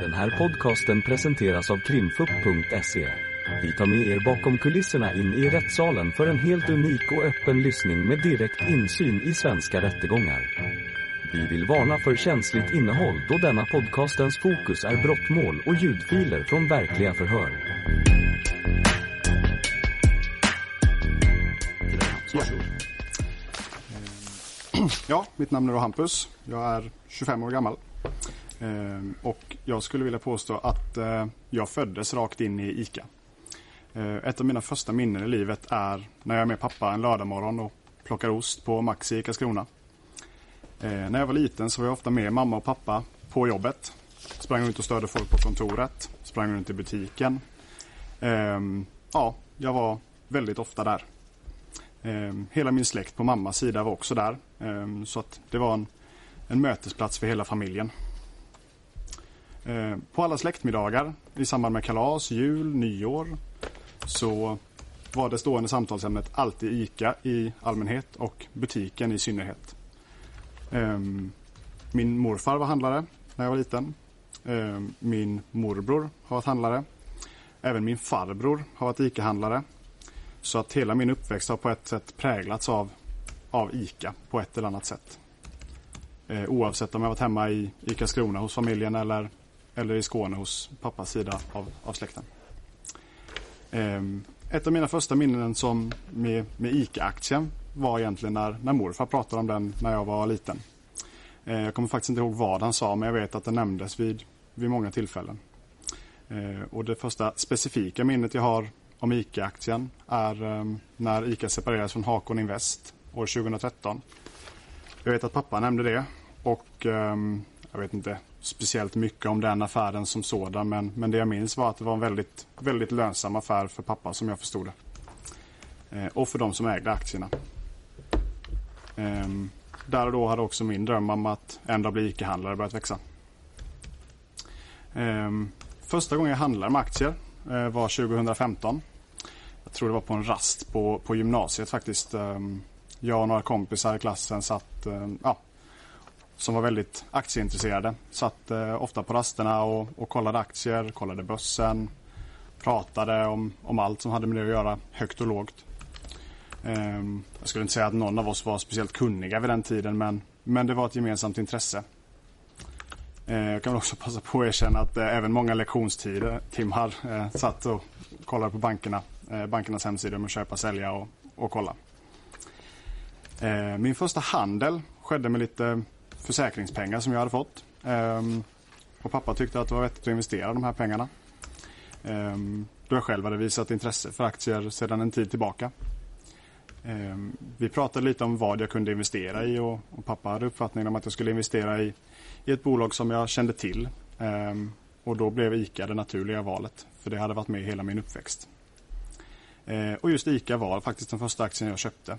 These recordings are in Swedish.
Den här podcasten presenteras av krimfupp.se. Vi tar med er bakom kulisserna in i rättssalen för en helt unik och öppen lyssning med direkt insyn i svenska rättegångar. Vi vill varna för känsligt innehåll då denna podcastens fokus är brottmål och ljudfiler från verkliga förhör. Varsågod. Ja, mitt namn är Hampus. Jag är 25 år gammal. Ehm, och jag skulle vilja påstå att eh, jag föddes rakt in i ICA. Eh, ett av mina första minnen i livet är när jag är med pappa en lördagmorgon och plockar ost på Maxi i Karlskrona. Eh, när jag var liten så var jag ofta med mamma och pappa på jobbet. Sprang runt och störde folk på kontoret. Sprang runt i butiken. Ehm, ja, jag var väldigt ofta där. Ehm, hela min släkt på mammas sida var också där. Så att det var en, en mötesplats för hela familjen. Eh, på alla släktmiddagar i samband med kalas, jul, nyår så var det stående samtalsämnet alltid ICA i allmänhet och butiken i synnerhet. Ehm, min morfar var handlare när jag var liten. Ehm, min morbror har varit handlare. Även min farbror har varit ICA-handlare. Så att hela min uppväxt har på ett sätt präglats av, av ICA på ett eller annat sätt. Eh, oavsett om jag varit hemma i, i Karlskrona hos familjen eller, eller i Skåne hos pappas sida av, av släkten. Ehm, ett av mina första minnen som med, med ICA-aktien var egentligen när, när morfar pratade om den när jag var liten. Ehm, jag kommer faktiskt inte ihåg vad han sa men jag vet att den nämndes vid, vid många tillfällen. Ehm, och det första specifika minnet jag har om ICA-aktien är när ICA separerades från Hakon Invest år 2013. Jag vet att pappa nämnde det och jag vet inte speciellt mycket om den affären som sådan men, men det jag minns var att det var en väldigt, väldigt lönsam affär för pappa som jag förstod det. Eh, och för de som ägde aktierna. Eh, där och då hade också min dröm om att en dag bli ICA-handlare börjat växa. Eh, första gången jag handlade med aktier eh, var 2015. Jag tror det var på en rast på, på gymnasiet faktiskt. Ehm, jag och några kompisar i klassen satt, eh, ja, som var väldigt aktieintresserade. Satt eh, ofta på rasterna och, och kollade aktier, kollade börsen. Pratade om, om allt som hade med det att göra, högt och lågt. Eh, Jag skulle inte säga att någon av oss var speciellt kunniga vid den tiden men, men det var ett gemensamt intresse. Eh, Jag kan väl också passa på att erkänna att eh, även många lektionstider timmar eh, satt och kollade på bankerna, eh, bankernas hemsidor med köpa, sälja och, och kolla. Eh, Min första handel skedde med lite försäkringspengar som jag hade fått. Ehm, och pappa tyckte att det var vettigt att investera de här pengarna. Ehm, då jag själv hade visat intresse för aktier sedan en tid tillbaka. Ehm, vi pratade lite om vad jag kunde investera i och, och pappa hade uppfattningen om att jag skulle investera i, i ett bolag som jag kände till. Och då blev ICA det naturliga valet. För det hade varit med hela min uppväxt. Och just ICA var faktiskt den första aktien jag köpte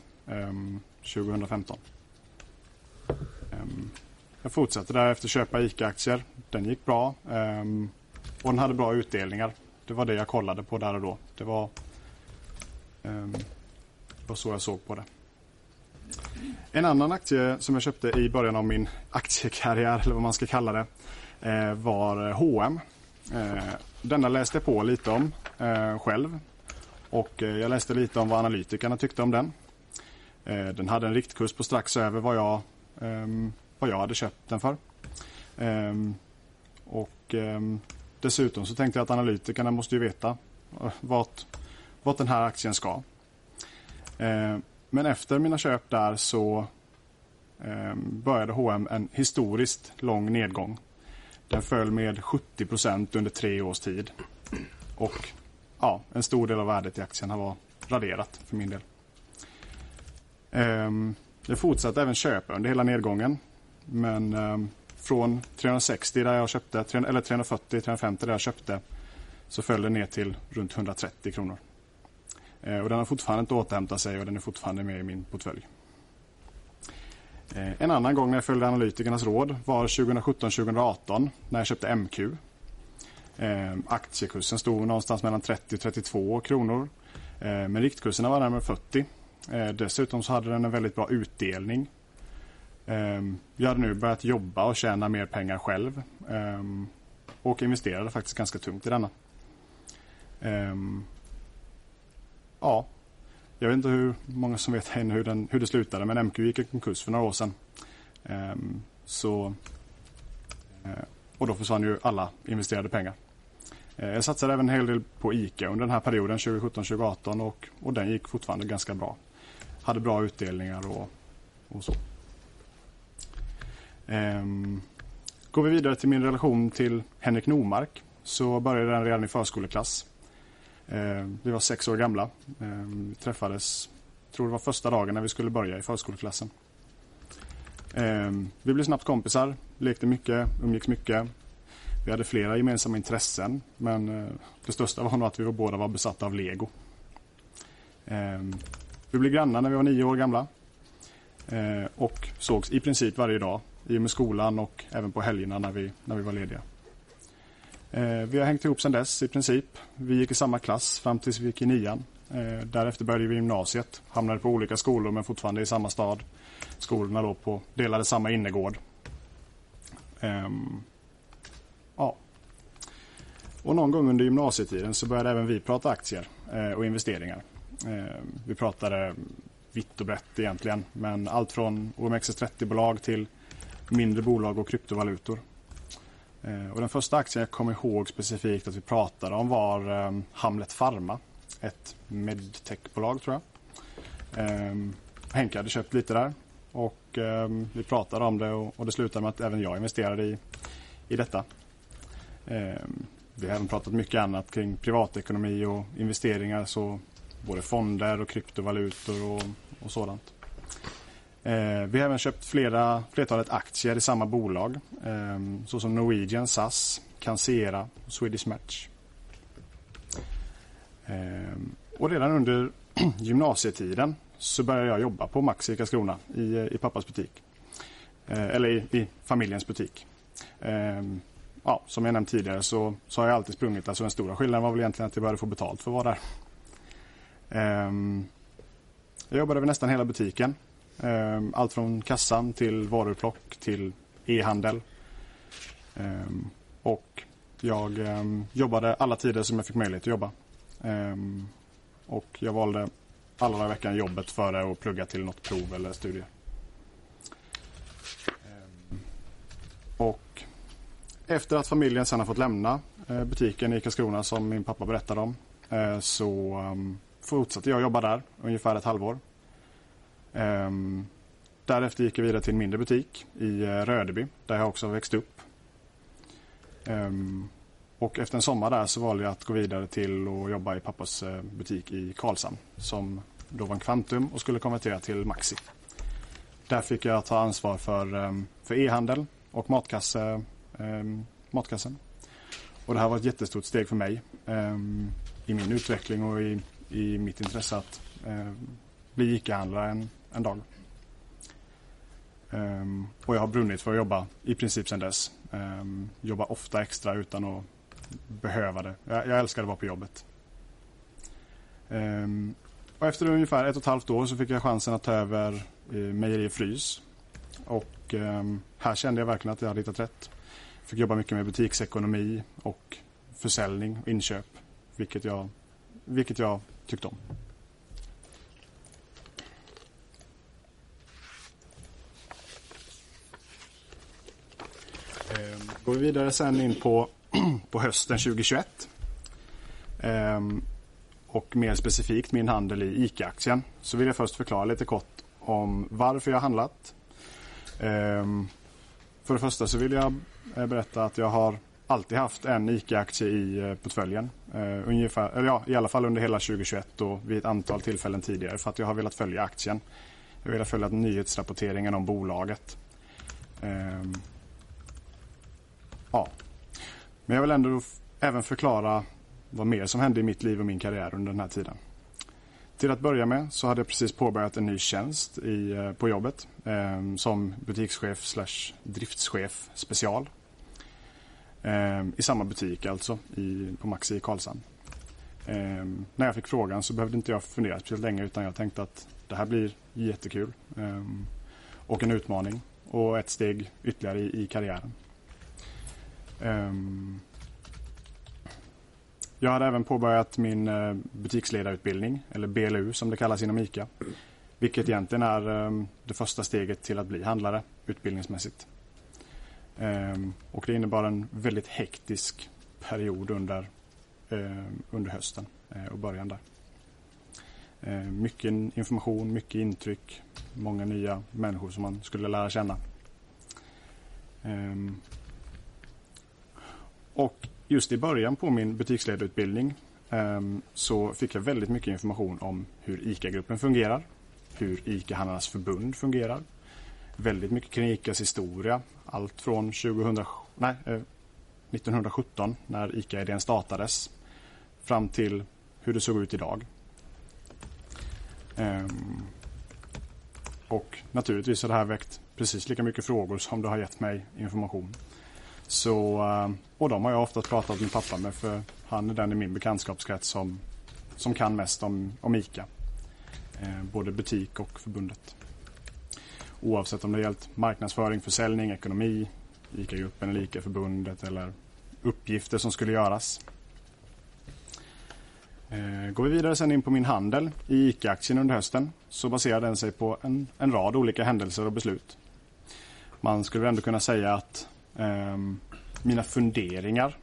2015. Ehm, jag fortsatte därefter köpa ICA-aktier. Den gick bra. Ehm, och den hade bra utdelningar. Det var det jag kollade på där och då. Det var, ehm, det var så jag såg på det. En annan aktie som jag köpte i början av min aktiekarriär, eller vad man ska kalla det, eh, var H&M. Eh, denna läste jag på lite om eh, själv. Och jag läste lite om vad analytikerna tyckte om den. Den hade en riktkurs på strax över vad jag, Ehm, vad jag hade köpt den för. Ehm, och ehm, dessutom så tänkte jag att analytikerna måste ju veta eh, vart, vart den här aktien ska. Eh, Men efter mina köp där så eh, började H&M en historiskt lång nedgång. Den föll med 70% under tre års tid. Och ja, en stor del av värdet i aktien har varit raderat för min del. Det Jag fortsatte även köpa under hela nedgången. Men eh, från 360 där jag köpte, eller 340, 350 där jag köpte så föll den ner till runt 130 kronor. Eh, Och den har fortfarande inte återhämtat sig och den är fortfarande med i min portfölj. Eh, En annan gång när jag följde analytikernas råd var 2017-2018 när jag köpte MQ. Eh, Aktiekursen stod någonstans mellan 30 och 32 kronor. Eh, Men riktkurserna var närmare 40. Eh, Dessutom så hade den en väldigt bra utdelning. Eh, Jag hade nu börjat jobba och tjäna mer pengar själv. Eh, och investerade faktiskt ganska tungt i denna. Ehm, ja, jag vet inte hur många som vet hur, den, hur det slutade men MQ gick i konkurs för några år sedan. Ehm, så, eh, och då försvann ju alla investerade pengar. Eh, jag satsade även en hel del på ICA under den här perioden 2017-2018 och, och den gick fortfarande ganska bra. Hade bra utdelningar och, och så. Ehm, går vi vidare till min relation till Henrik Normark så började den redan i förskoleklass. Ehm, vi var sex år gamla. Ehm, vi träffades, tror det var första dagen när vi skulle börja i förskoleklassen. Ehm, vi blev snabbt kompisar, lekte mycket, umgicks mycket. Vi hade flera gemensamma intressen men eh, det största var nog att vi båda var besatta av lego. Ehm, vi blev grannar när vi var nio år gamla eh, och sågs i princip varje dag i och med skolan och även på helgerna när vi, när vi var lediga. Eh, vi har hängt ihop sedan dess i princip. Vi gick i samma klass fram tills vi gick i nian. Eh, därefter började vi gymnasiet. Hamnade på olika skolor men fortfarande i samma stad. Skolorna då på, delade samma innergård. Eh, ja. Och någon gång under gymnasietiden så började även vi prata aktier eh, och investeringar. Eh, vi pratade vitt och brett egentligen. Men allt från OMXS30-bolag till mindre bolag och kryptovalutor. Eh, och den första aktien jag kommer ihåg specifikt att vi pratade om var eh, Hamlet Pharma. Ett medtechbolag tror jag. Eh, Henke hade köpt lite där och eh, vi pratade om det och det slutade med att även jag investerade i, i detta. Eh, vi har även pratat mycket annat kring privatekonomi och investeringar. så Både fonder och kryptovalutor och, och sådant. Eh, vi har även köpt flera, flertalet aktier i samma bolag. Eh, såsom Norwegian, SAS, Cancera och Swedish Match. Eh, och redan under gymnasietiden så började jag jobba på Maxi i Karlskrona i, eh, i pappas butik. Eh, eller i, i, familjens butik. Eh, ja, som jag nämnt tidigare så, så har jag alltid sprungit. Alltså den stora skillnaden var väl egentligen att jag började få betalt för att vara där. Ehm, jag jobbade över nästan hela butiken. Ehm, allt från kassan till varuplock till e-handel. Ehm, och jag jobbade alla tider som jag fick möjlighet att jobba. Och jag valde alla dagar i veckan jobbet före att plugga till något prov eller studier. Och efter att familjen sen har fått lämna eh, butiken i Karlskrona som min pappa berättade om eh, så fortsatte jag jobba där ungefär ett halvår. Um, därefter gick jag vidare till en mindre butik i uh, Rödeby där jag också växte upp. Um, och efter en sommar där så valde jag att gå vidare till att jobba i pappas uh, butik i Karlshamn som då var en Kvantum och skulle konvertera till Maxi. Där fick jag ta ansvar för, um, för e-handel och matkasse, matkassen. Och det här var ett jättestort steg för mig i min utveckling och i, i mitt intresse att eh, bli ICA-handlare en, en dag. Um, och jag har brunnit för att jobba i princip sedan dess. Ehm, um, jobbar ofta extra utan att behöva det. Jag, jag älskar att vara på jobbet. Um, och efter ungefär ett och ett halvt år så fick jag chansen att ta över eh, Mejeri Frys. Och um, här kände jag verkligen att jag hade hittat rätt. Fick jobba mycket med butiksekonomi och försäljning och inköp. Vilket jag, vilket jag tyckte om. Ehm, går vi vidare sen in på, på hösten 2021. Ehm, och mer specifikt min handel i ICA-aktien. Så vill jag först förklara lite kort om varför jag handlat. Ehm, för det första så vill jag eh, berätta att jag har alltid haft en ICA-aktie i eh, portföljen. Uh, ungefär, eller ja, I alla fall under hela 2021 och vid ett antal tillfällen tidigare för att jag har velat följa aktien. Jag har velat följa nyhetsrapporteringen om bolaget. Um, Ja. Men jag vill ändå även förklara vad mer som hände i mitt liv och min karriär under den här tiden. Till att börja med så hade jag precis påbörjat en ny tjänst i, eh, på jobbet eh, som butikschef slash driftschef special. Ehm, I samma butik alltså, i, på Maxi i Karlshamn. Ehm, när jag fick frågan så behövde inte jag fundera speciellt länge utan jag tänkte att det här blir jättekul. Ehm, och en utmaning och ett steg ytterligare i, i karriären. Jag hade även påbörjat min eh, butiksledarutbildning, eller BLU som det kallas inom ICA. Vilket egentligen är det första steget till att bli handlare utbildningsmässigt. Ehm, och det innebar en väldigt hektisk period under, ehm, under hösten eh, och början där. Ehm, mycket information, mycket intryck, många nya människor som man skulle lära känna. Och just i början på min butiksledarutbildning så fick jag väldigt mycket information om hur ICA-gruppen fungerar, hur ICA-handlarnas förbund fungerar, väldigt mycket kring ICAs historia, allt från 2000, nej, eh, 1917 när ICA-idén startades fram till hur det såg ut idag. Ehm, och naturligtvis har det här väckt precis lika mycket frågor som det har gett mig information. Så, eh, och de har jag ofta pratat med pappa med för han är den i min bekantskapskrets som, som kan mest om, om ICA. Ehm, både butik och förbundet. Oavsett om det gällt marknadsföring, försäljning, ekonomi, ICA-gruppen eller ICA-förbundet eller uppgifter som skulle göras. Eh, går vi vidare sen in på min handel i ICA-aktien under hösten så baserar den sig på en, en rad olika händelser och beslut. Man skulle ändå kunna säga att eh, mina funderingar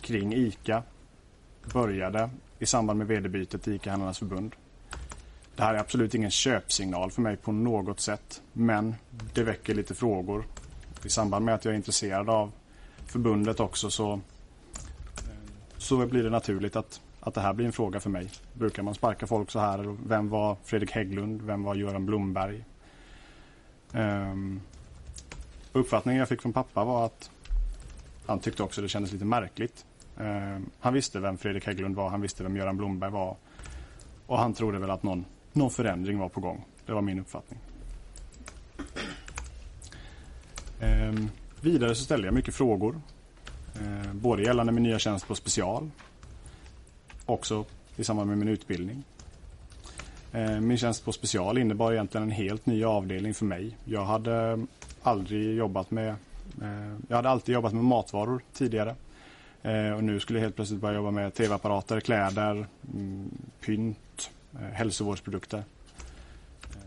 kring ICA började i samband med vd-bytet i ICA-handlarnas förbund. Det här är absolut ingen köpsignal för mig på något sätt men det väcker lite frågor. I samband med att jag är intresserad av förbundet också så, så blir det naturligt att att det här blir en fråga för mig. Brukar man sparka folk så här? Vem var Fredrik Hägglund? Vem var Göran Blomberg? Um, uppfattningen jag fick från pappa var att han tyckte också det kändes lite märkligt. Um, han visste vem Fredrik Hägglund var, han visste vem Göran Blomberg var. Och han trodde väl att någon, någon förändring var på gång. Det var min uppfattning. Um, vidare så ställde jag mycket frågor. Uh, både gällande min nya tjänst på special också i samband med min utbildning. Eh, min tjänst på special innebar egentligen en helt ny avdelning för mig. Jag hade aldrig jobbat med eh, Jag hade alltid jobbat med matvaror tidigare. Eh, och nu skulle jag helt plötsligt börja jobba med tv-apparater, kläder, mm, pynt, Eh, hälsovårdsprodukter.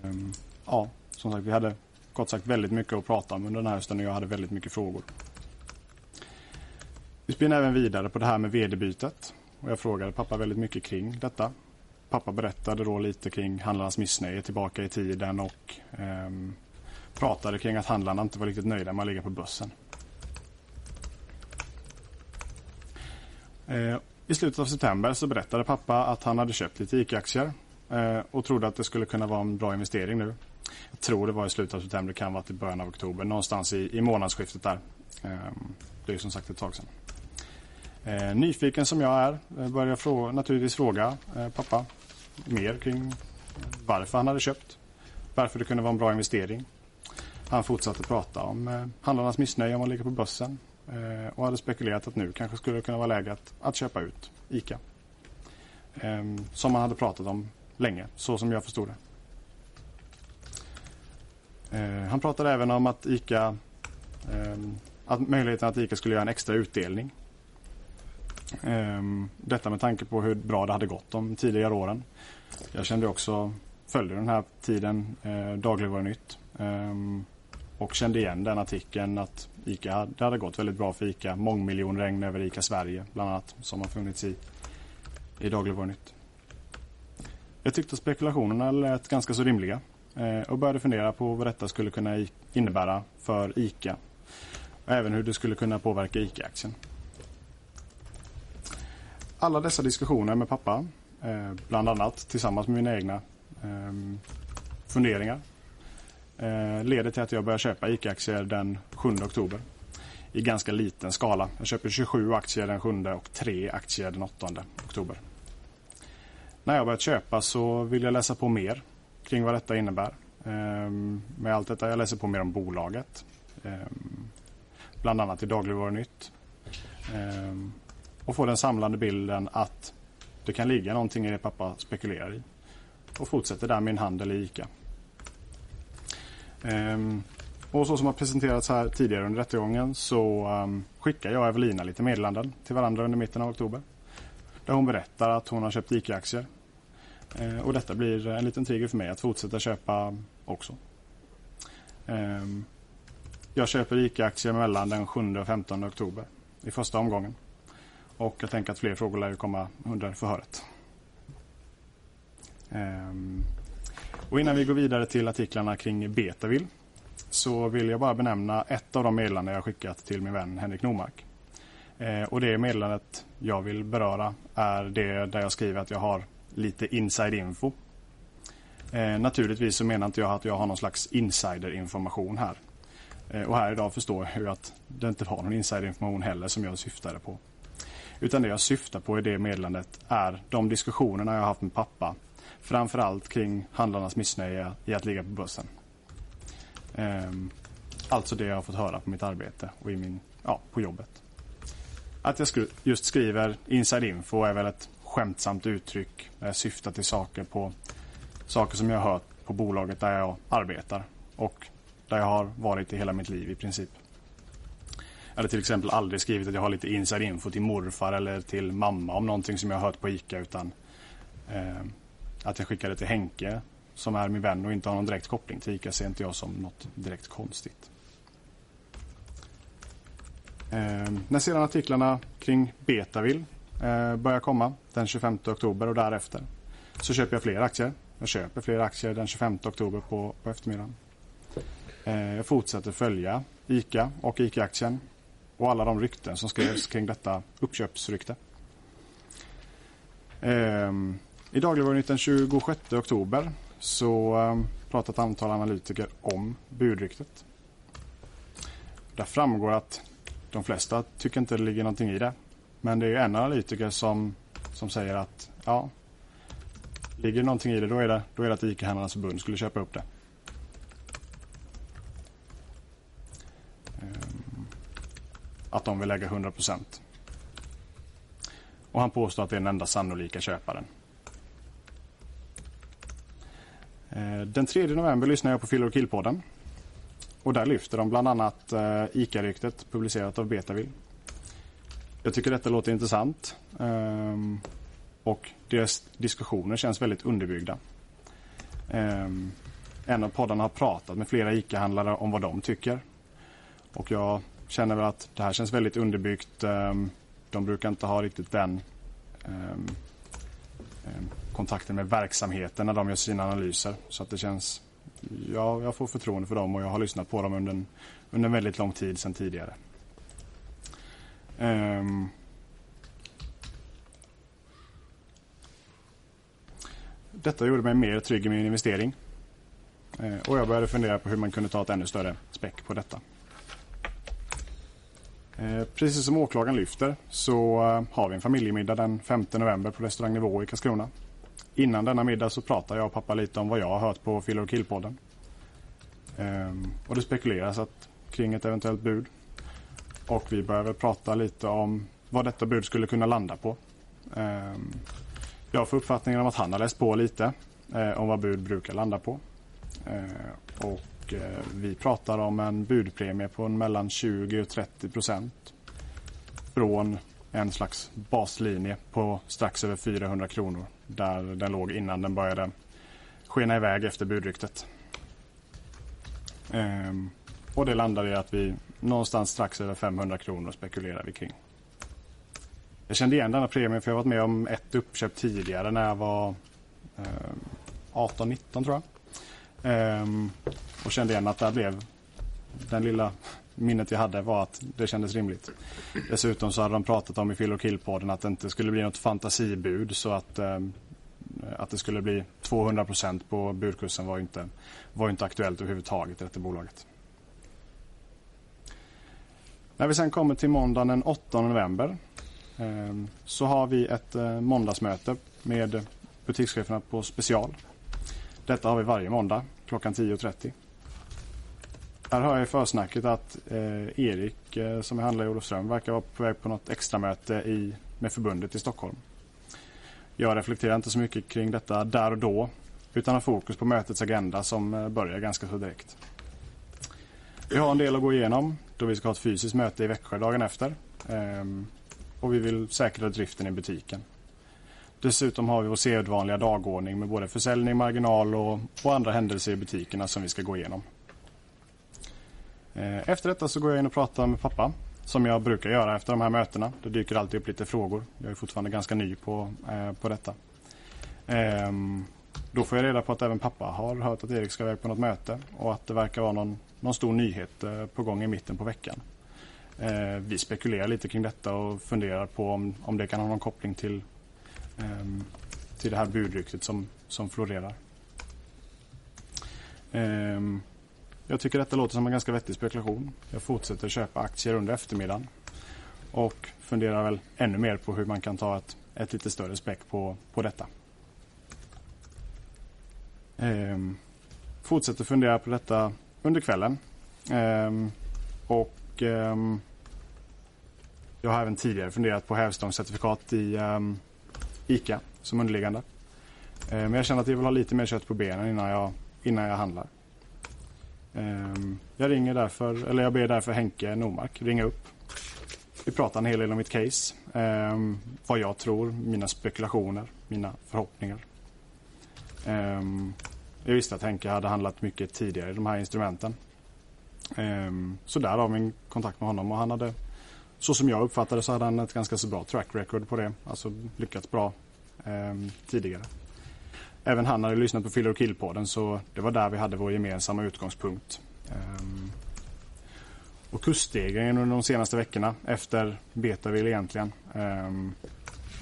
Ehm, ja, som sagt, vi hade kort sagt väldigt mycket att prata om under den här hösten och jag hade väldigt mycket frågor. Vi spinner även vidare på det här med vd-bytet. Och jag frågade pappa väldigt mycket kring detta. Pappa berättade då lite kring handlarnas missnöje tillbaka i tiden och eh, pratade kring att handlarna inte var riktigt nöjda med att ligga på börsen. Eh, i slutet av september så berättade pappa att han hade köpt lite ICA-aktier eh, och trodde att det skulle kunna vara en bra investering nu. Jag tror det var i slutet av september, det kan vara till början av oktober, någonstans i, i månadsskiftet där. Ehm, det är som sagt ett tag sedan. Eh, nyfiken som jag är eh, började jag fråga, naturligtvis fråga pappa mer kring varför han hade köpt. Varför det kunde vara en bra investering. Han fortsatte prata om handlarnas missnöje om att ligga på börsen Eh, och hade spekulerat att nu kanske skulle det kunna vara läge att, att köpa ut ICA. Eh, som man hade pratat om länge, så som jag förstod det. Eh, han pratade även om att ICA ehm, att möjligheten att ICA skulle göra en extra utdelning ehm, detta med tanke på hur bra det hade gått de tidigare åren. Jag kände också, följde den här tiden eh, Dagligvarunytt ehm, och kände igen den artikeln att ICA, det hade gått väldigt bra för ICA. Mångmiljonregn över ICA Sverige bland annat som har funnits i, i Dagligvarunytt. Jag tyckte spekulationerna lät ganska så rimliga eh, och började fundera på vad detta skulle kunna innebära för ICA. Och även hur det skulle kunna påverka ICA-aktien alla dessa diskussioner med pappa, eh, bland annat tillsammans med mina egna eh, funderingar, Eh, leder till att jag börjar köpa ICA-aktier den 7 oktober. I ganska liten skala. Jag köper 27 aktier den 7 och 3 aktier den 8 oktober. När jag börjat köpa så vill jag läsa på mer kring vad detta innebär. Ehm, med allt detta, jag läser på mer om bolaget. Ehm, bland annat i Dagligvarunytt ehm, och får den samlande bilden att det kan ligga någonting i det pappa spekulerar i. Och fortsätter där min handel i ICA. Ehm, och så som har presenterats här tidigare under rättegången så um, skickar jag och Evelina lite meddelanden till varandra under mitten av oktober. Där hon berättar att hon har köpt ICA-aktier. Eh, och detta blir en liten trigger för mig att fortsätta köpa också. Ehm, jag köper ICA-aktier mellan den 7 och 15 oktober i första omgången. Och jag tänker att fler frågor lär komma under förhöret. Ehm, och innan vi går vidare till artiklarna kring Betaville så vill jag bara benämna ett av de meddelanden jag skickat till min vän Henrik Normark. Eh, och det meddelandet jag vill beröra är det där jag skriver att jag har lite inside info. Eh, naturligtvis så menar inte jag att jag har någon slags insiderinformation här. Eh, och här idag förstår jag ju att det inte var någon insiderinformation heller som jag syftade på. Utan det jag syftar på i det meddelandet är de diskussionerna jag har haft med pappa. Framförallt kring handlarnas missnöje i att ligga på börsen. Ehm, alltså det jag har fått höra på mitt arbete och i min, ja, på jobbet. Att jag just skriver inside info är väl ett skämtsamt uttryck. Där jag syftar till saker, på, saker som jag har hört på bolaget där jag arbetar. Och där jag har varit i hela mitt liv i princip. Jag hade till exempel aldrig skrivit att jag har lite inside info till morfar eller till mamma om någonting som jag har hört på ICA utan eh, att jag skickade till Henke som är min vän och inte har någon direkt koppling till ICA ser inte jag som något direkt konstigt. Eh, när sedan artiklarna kring Betavill eh, börjar komma den 25 oktober och därefter så köper jag fler aktier. Jag köper fler aktier den 25 oktober på, på eftermiddagen. Eh, jag fortsätter följa ICA och ICA-aktien och alla de rykten som skrevs kring detta uppköpsrykte. Ehm, i Dagligvarunytt den 26 oktober så ehm, pratar ett antal analytiker om budryktet. Där framgår att de flesta tycker inte det ligger någonting i det. Men det är en analytiker som, som säger att ja, ligger det någonting i det då är det, då är det att ICA-handlarnas förbund skulle köpa upp det. Ehm, att de vill lägga 100 procent. Och han påstår att det är den enda sannolika köparen. Ehm, Eh, den 3 november lyssnar jag på Filler Kill-podden. Och där lyfter de bland annat eh, ICA-ryktet publicerat av Betaville. Jag tycker detta låter intressant. Ehm, och deras diskussioner känns väldigt underbyggda. Ehm, en av poddarna har pratat med flera ICA-handlare om vad de tycker. Och jag känner väl att det här känns väldigt underbyggt. Ehm, de brukar inte ha riktigt den kontakten med verksamheten när de gör sina analyser. Så att det känns ja, jag får förtroende för dem och jag har lyssnat på dem under en, under en väldigt lång tid sedan tidigare. Um, detta gjorde mig mer trygg i min investering. Uh, och jag började fundera på hur man kunde ta ett ännu större späck på detta. Uh, precis som åklagaren lyfter så uh, har vi en familjemiddag den 5 november på restaurang Nivå i Karlskrona. Innan denna middag så pratar jag och pappa lite om vad jag har hört på Filler Kill-podden. Ehm, och det spekuleras att, kring ett eventuellt bud. Och vi börjar prata lite om vad detta bud skulle kunna landa på. Ehm, jag får uppfattningen om att han har läst på lite eh, om vad bud brukar landa på. Ehm, och eh, vi pratar om en budpremie på mellan 20 och 30 procent. Från en slags baslinje på strax över 400 kronor där den låg innan den började skena iväg efter budryktet. Ehm, och det landade i att vi någonstans strax över 500 kronor spekulerade vi kring. Jag kände igen denna premien för jag har varit med om ett uppköp tidigare när jag var eh, 18-19 tror jag. Ehm, och kände igen att det blev den lilla minnet jag hade var att det kändes rimligt. Dessutom så hade de pratat om i Fill och Kill-podden att det inte skulle bli något fantasibud så att, eh, att det skulle bli 200 procent på budkursen var inte, var inte aktuellt överhuvudtaget i detta bolaget. När vi sen kommer till måndagen den 8 november eh, så har vi ett eh, måndagsmöte med butikscheferna på Special. Detta har vi varje måndag klockan 10.30. Här hör jag i försnacket att eh, Erik eh, som är handlare i Olofström verkar vara på väg på något extramöte i, med förbundet i Stockholm. Jag reflekterar inte så mycket kring detta där och då utan har fokus på mötets agenda som eh, börjar ganska så direkt. Vi har en del att gå igenom då vi ska ha ett fysiskt möte i Växjö dagen efter. Ehm, och vi vill säkra driften i butiken. Dessutom har vi vår sedvanliga dagordning med både försäljning, marginal och, och andra händelser i butikerna som vi ska gå igenom. Eh, efter detta så går jag in och pratar med pappa som jag brukar göra efter de här mötena. Det dyker alltid upp lite frågor. Jag är fortfarande ganska ny på, eh, på detta. Ehm, då får jag reda på att även pappa har hört att Erik ska iväg på något möte och att det verkar vara någon, någon stor nyhet eh, på gång i mitten på veckan. Eh, vi spekulerar lite kring detta och funderar på om, om det kan ha någon koppling till, eh, till det här budryktet som, som florerar. Ehm, jag tycker detta låter som en ganska vettig spekulation. Jag fortsätter köpa aktier under eftermiddagen och funderar väl ännu mer på hur man kan ta ett, ett lite större späck på, på detta. Ehm, fortsätter fundera på detta under kvällen. Ehm, och ehm, jag har även tidigare funderat på hävstångscertifikat i ehm, ICA som underliggande. Ehm, men jag känner att jag vill ha lite mer kött på benen innan jag, innan jag handlar. Ehm, jag ringer därför, eller jag ber därför Henke Normark ringa upp. Vi pratar en hel del om mitt case. Ehm, vad jag tror, mina spekulationer, mina förhoppningar. Ehm, jag visste att Henke hade handlat mycket tidigare i de här instrumenten. Så därav min kontakt med honom och han hade så som jag uppfattade så hade han ett ganska så bra track record på det. Alltså lyckats bra tidigare. Även han hade lyssnat på Filler och Kill-podden så det var där vi hade vår gemensamma utgångspunkt. Ehm, och kursstegringen under de senaste veckorna efter Betaville egentligen ehm,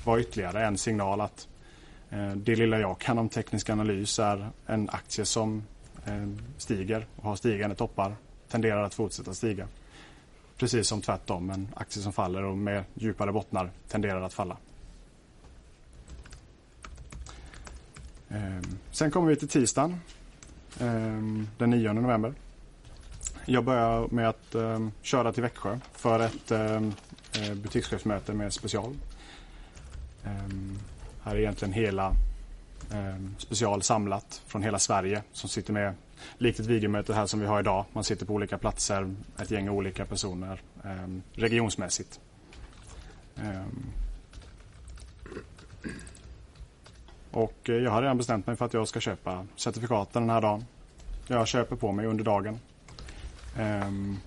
var ytterligare en signal att eh, det lilla jag kan om teknisk analys är en aktie som eh, stiger och har stigande toppar tenderar att fortsätta stiga. Precis som tvärtom, en aktie som faller och med djupare bottnar tenderar att falla. Ehm, sen kommer vi till tisdagen ehm, den 9 november. Jag börjar med att ehm, köra till Växjö för ett eh, butikschefsmöte med special. Här är egentligen hela eh, special samlat från hela Sverige som sitter med likt ett videomöte här som vi har idag. Man sitter på olika platser, ett gäng olika personer eh, regionsmässigt. Eh, och eh, jag har redan bestämt mig för att jag ska köpa certifikaten den här dagen. Jag köper på mig under dagen. Ehm,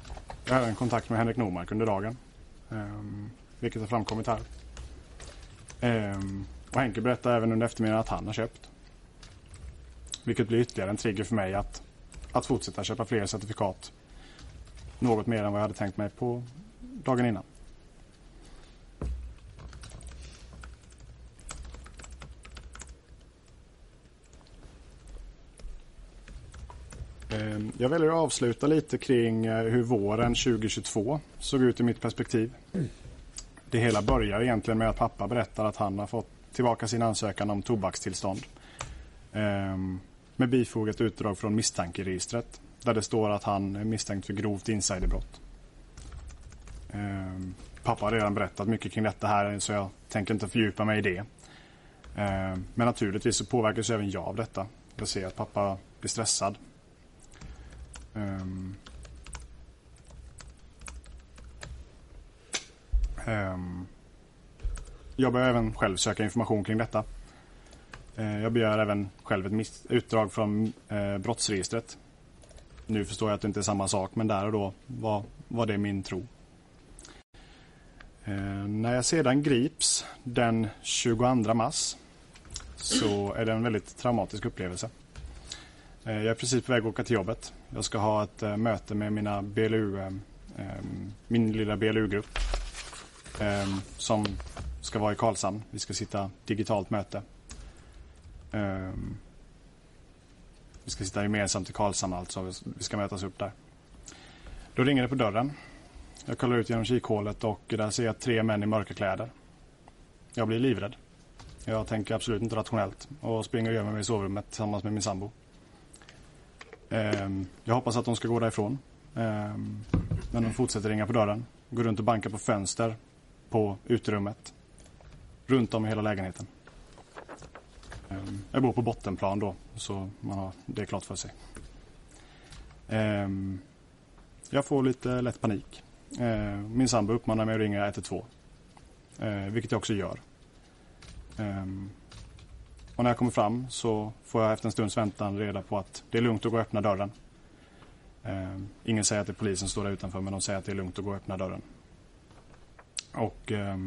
jag har även kontakt med Henrik Normark under dagen. Ehm, vilket har framkommit här. Ehm, och Henke berättar även under eftermiddagen att han har köpt. Vilket blir ytterligare en trigger för mig att, att fortsätta köpa fler certifikat. Något mer än vad jag hade tänkt mig på dagen innan. Ehm, jag väljer att avsluta lite kring eh, hur våren 2022 såg ut i mitt perspektiv. Det hela börjar egentligen med att pappa berättar att han har fått tillbaka sin ansökan om tobakstillstånd. Ehm, med bifogat utdrag från misstankeregistret där det står att han är misstänkt för grovt insiderbrott. Ehm, pappa har redan berättat mycket kring detta här så jag tänker inte fördjupa mig i det. Ehm, men naturligtvis så påverkas även jag av detta. Jag ser att pappa blir stressad. Um, um, jag börjar även själv söka information kring detta. Uh, jag begär även själv ett utdrag från uh, brottsregistret. Nu förstår jag att det inte är samma sak men där och då var, var det min tro. Uh, när jag sedan grips den 22 mars så är det en väldigt traumatisk upplevelse. Eh, jag är precis på väg att åka till jobbet. Jag ska ha ett eh, möte med mina BLU, eh, min lilla BLU-grupp som ska vara i Karlshamn. Vi ska sitta digitalt möte. Vi ska sitta gemensamt i Karlshamn alltså. Vi ska mötas upp där. Då ringer det på dörren. Jag kollar ut genom kikhålet och där ser jag tre män i mörka kläder. Jag blir livrädd. Jag tänker absolut inte rationellt och springer och gömmer mig i sovrummet tillsammans med min sambo. Ehm, jag hoppas att de ska gå därifrån. Ehm, Men de fortsätter ringa på dörren. Går runt och bankar på fönster på uterummet runt om i hela lägenheten. Ehm, jag bor på bottenplan då, så man har det klart för sig. Jag får lite lätt panik. Min sambo uppmanar mig att ringa 112. Eh, vilket jag också gör. Och när jag kommer fram så får jag efter en stunds väntan reda på att det är lugnt att gå och öppna dörren. Eh, ingen säger att det är polisen som står där utanför men de säger att det är lugnt att gå och öppna dörren. Och eh,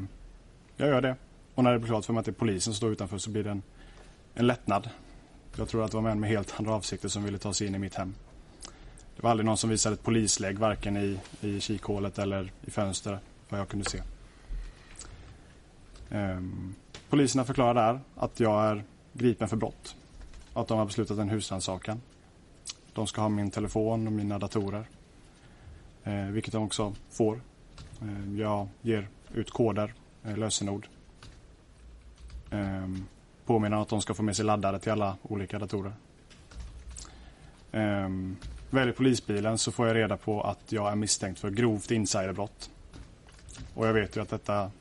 jag gör det. Och när det blir klart för mig att det är polisen som står utanför så blir det en, en lättnad. Jag tror att det var män med helt andra avsikter som ville ta sig in i mitt hem. Det var aldrig någon som visade ett polislägg varken i, i kikhålet eller i fönster vad jag kunde se. Eh, poliserna förklarar där att jag är gripen för brott. Att de har beslutat en husrannsakan. De ska ha min telefon och mina datorer. Eh, vilket de också får. Eh, jag ger ut koder, eh, lösenord. Eh, påminner att de ska få med sig laddare till alla olika datorer. Eh, väljer polisbilen så får jag reda på att jag är misstänkt för grovt insiderbrott. Och jag vet ju att detta,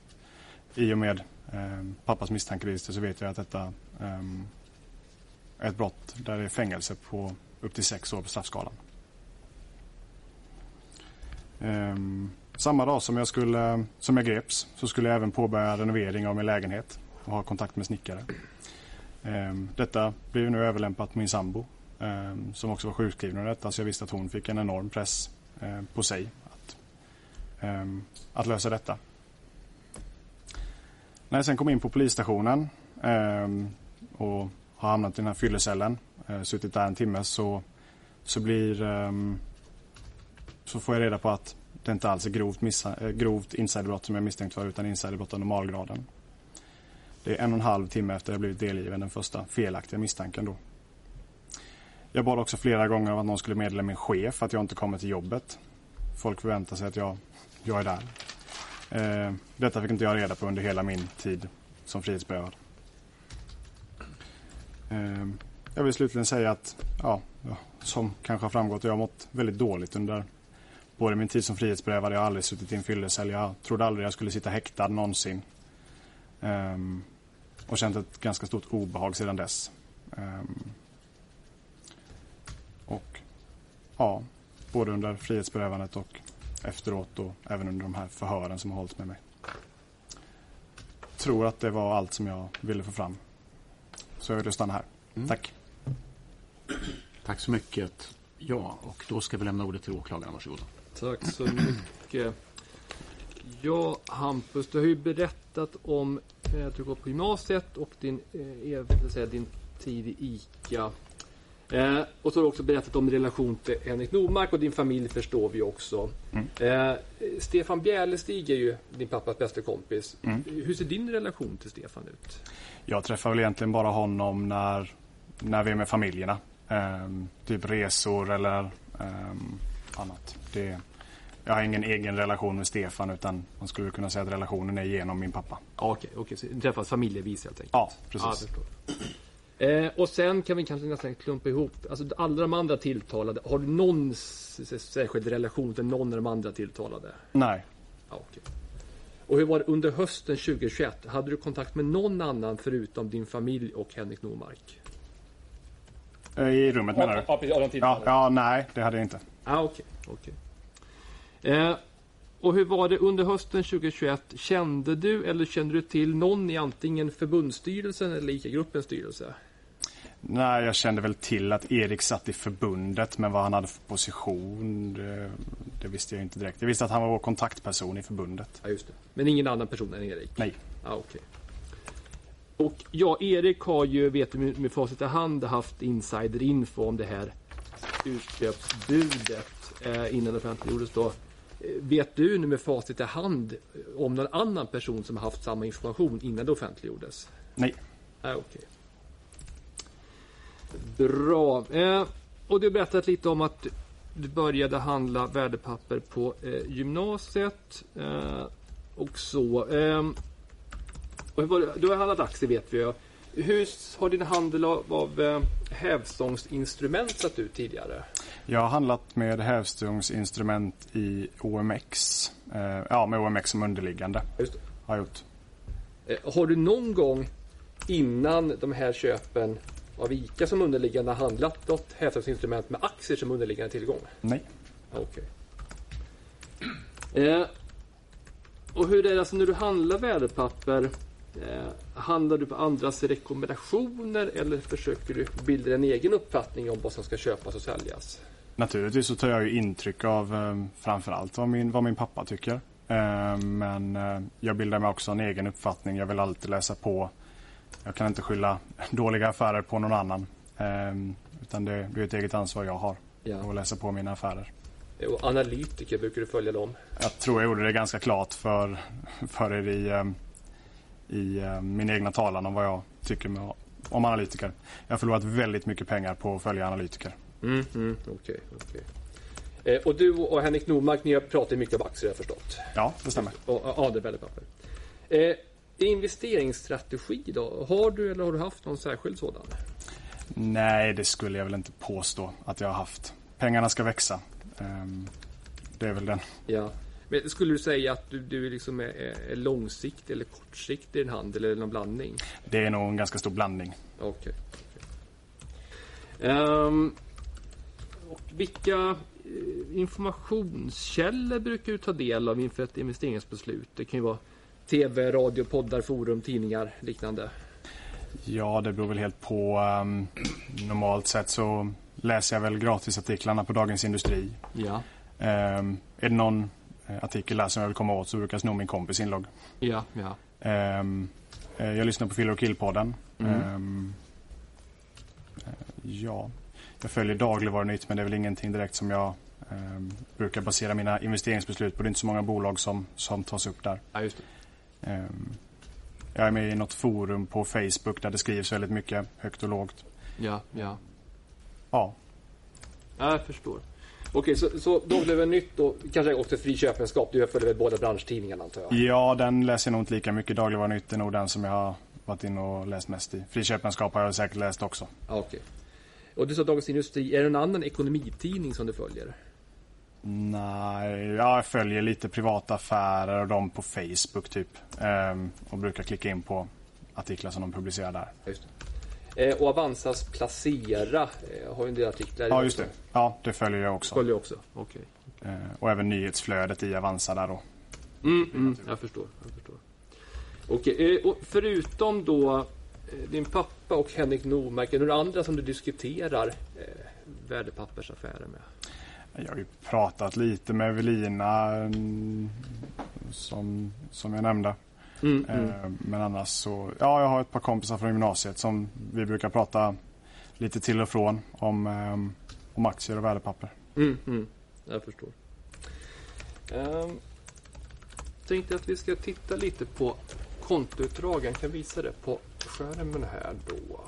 i och med eh, pappas misstankeregister så vet jag att detta um, ett brott där det är fängelse på upp till sex år på straffskalan. Um, samma dag som jag, skulle, som jag greps så skulle jag även påbörja renovering av min lägenhet och ha kontakt med snickare. Um, detta blev nu överlämpat på min sambo um, som också var sjukskriven av detta så jag visste att hon fick en enorm press eh, på sig att, att lösa detta. När jag sen kom in på polisstationen och har hamnat i den här fyllecellen, eh, suttit där en timme så, så blir eh, så får jag reda på att det inte alls är grovt, missa, eh, grovt insiderbrott som jag misstänkt för utan insiderbrott av normalgraden. Det är en och en halv timme efter jag blivit delgiven den första felaktiga misstanken då. Jag bad också flera gånger om att någon skulle meddela min chef att jag inte kommer till jobbet. Folk förväntar sig att jag, jag är där. Eh, detta fick inte jag reda på under hela min tid som frihetsberövad. Ehm, jag vill slutligen säga att, ja, som kanske har framgått, jag har mått väldigt dåligt under både min tid som frihetsberövad. Jag har aldrig suttit i en fyllecell. Jag trodde aldrig jag skulle sitta häktad någonsin. Ehm, och känt ett ganska stort obehag sedan dess. Um, och ja, både under frihetsberövandet och efteråt och även under de här förhören som har hållits med mig. Tror att det var allt som jag ville få fram. Så jag vill stanna här. Mm. Tack. Tack så mycket. Ja, och då ska vi lämna ordet till åklagaren. Varsågod. Tack så mycket. Ja, Hampus, du har ju berättat om eh, att du går på gymnasiet och din, eh, säga, din tid i ICA. Eh, och så har du också berättat om relation till Henrik Nordmark och din familj förstår vi också. Mm. Eh, Stefan Bjärlestig är ju din pappas bästa kompis. Mm. Hur ser din relation till Stefan ut? Jag träffar väl egentligen bara honom när, när vi är med familjerna. Eh, typ resor eller ehm, annat. Det, jag har ingen egen relation med Stefan utan man skulle kunna säga att relationen är genom min pappa. Okej, okay, okay, så träffas familjevis helt enkelt? Ja, precis. Ja, Eh, och sen kan vi kanske nästan klumpa ihop, alltså alla de andra tilltalade, har du någon särskild relation till någon av de andra tilltalade? Nej. Ja, okay. Och hur var det under hösten 2021? Hade du kontakt med någon annan förutom din familj och Henrik Normark? Eh, I rummet menar du? Ja, ja, ja, ja, nej, det hade jag inte. Ah, okay, okay. Eh, och hur var det under hösten 2021? Kände du eller kände du till någon i antingen förbundsstyrelsen eller ICA-gruppens styrelse? Nej, jag kände väl till att Erik satt i förbundet, men vad han hade för position, det, det visste jag inte direkt. Jag visste att han var vår kontaktperson i förbundet. Ja, just det. Men ingen annan person än Erik? Nej. Ja, okay. Och ja, Erik har ju, vet du med facit i hand, haft insiderinfo om det här utköpsbudet eh, innan det offentliggjordes då. Eh, vet du nu med facit i hand om någon annan person som har haft samma information innan det offentliggjordes? Nej. Okej. Okay. Bra. Eh, och du har berättat lite om att du började handla värdepapper på eh, gymnasiet. Eh, och så. Eh, och du har handlat aktier vet vi. Hur har din handel av, av eh, hävstångsinstrument sett ut tidigare? Jag har handlat med hävstångsinstrument i OMX. Eh, ja, med OMX som underliggande. Just det. Har gjort. Eh, har du någon gång innan de här köpen av ICA som underliggande handlat något hävstångsinstrument med aktier som underliggande tillgång? Nej. Okej. Okay. Eh, och hur är det alltså när du handlar värdepapper? Eh, handlar du på andras rekommendationer eller försöker du bilda en egen uppfattning om vad som ska köpas och säljas? Naturligtvis så tar jag ju intryck av eh, framförallt vad min, vad min pappa tycker. Eh, men eh, jag bildar mig också en egen uppfattning. Jag vill alltid läsa på. Jag kan inte skylla dåliga affärer på någon annan. Eh, utan det, det är ett eget ansvar jag har. Ja. Att läsa på mina affärer. Och analytiker, brukar du följa dem? Jag tror jag gjorde det ganska klart för, för er i, eh, i eh, min egna talan om vad jag tycker med, om analytiker. Jag har förlorat väldigt mycket pengar på att följa analytiker. Mm, mm, okej, okej. Eh, och du och Henrik Normark, ni har pratat mycket om aktier har jag förstått. Ja, det stämmer. Och ja, det är värdepapper. Eh, investeringsstrategi då? Har du eller har du haft någon särskild sådan? Nej, det skulle jag väl inte påstå att jag har haft. Pengarna ska växa. Ehm, Det är väl den. Ja. Men skulle du säga att du, du liksom är, är långsiktig eller kortsiktig i din handel eller någon blandning? Det är nog en ganska stor blandning. Okej. okej. Ehm, och vilka eh, informationskällor brukar du ta del av inför ett investeringsbeslut? Det kan ju vara TV, radio, poddar, forum, tidningar, liknande. Ja, det beror väl helt på. ehm, normalt sett så läser jag väl gratisartiklarna på Dagens Industri. Ja. Ehm, är det någon eh, artikel där som jag vill komma åt så brukar jag sno min kompis inlogg. Ja, ja. Eh, jag lyssnar på Filler och Kill-podden. Mm. Eh, ja, jag följer dagligvarunytt men det är väl ingenting direkt som jag brukar basera mina investeringsbeslut på. Det är inte så många bolag som, som tas upp där. ja just det. Ehm, jag är med i något forum på Facebook där det skrivs väldigt mycket högt och lågt. Ja, ja. Ja, Ja, jag förstår. Okej, så, så Dagligvarunytt då, kanske också Fri Köpenskap. Du följer väl båda branschtidningarna antar jag? ja den läser jag nog inte lika mycket. Dagligvarunytt är nog den som jag har varit inne och läst mest i. Friköpenskap har jag säkert läst också. Okej. Och du sa Dagens Industri. Är det en annan ekonomitidning som du följer? Nej, ja, jag följer lite privata affärer och de på Facebook typ. Ehm, och brukar klicka in på artiklar som de publicerar där. Ja, Just det. Eh, och Avanzas Placera eh, har ju en del artiklar. Ja, just det. Ja, det följer jag också. Följer också. Okej. Ehm, och även nyhetsflödet i Avanza där då. Mm, mm, jag förstår. Jag förstår. Okej, eh, och förutom då eh, din pappa och Henrik Normark, är det några andra som du diskuterar eh, värdepappersaffärer med? Jag har ju pratat lite med Evelina mm, som, som jag nämnde. Mm, mm. Ehm, men annars så, ja jag har ett par kompisar från gymnasiet som vi brukar prata lite till och från om, ehm, om aktier och värdepapper. Mm, mm, jag förstår. Um, tänkte att vi ska titta lite på kontoutdragen. Jag kan visa det på skärmen här då.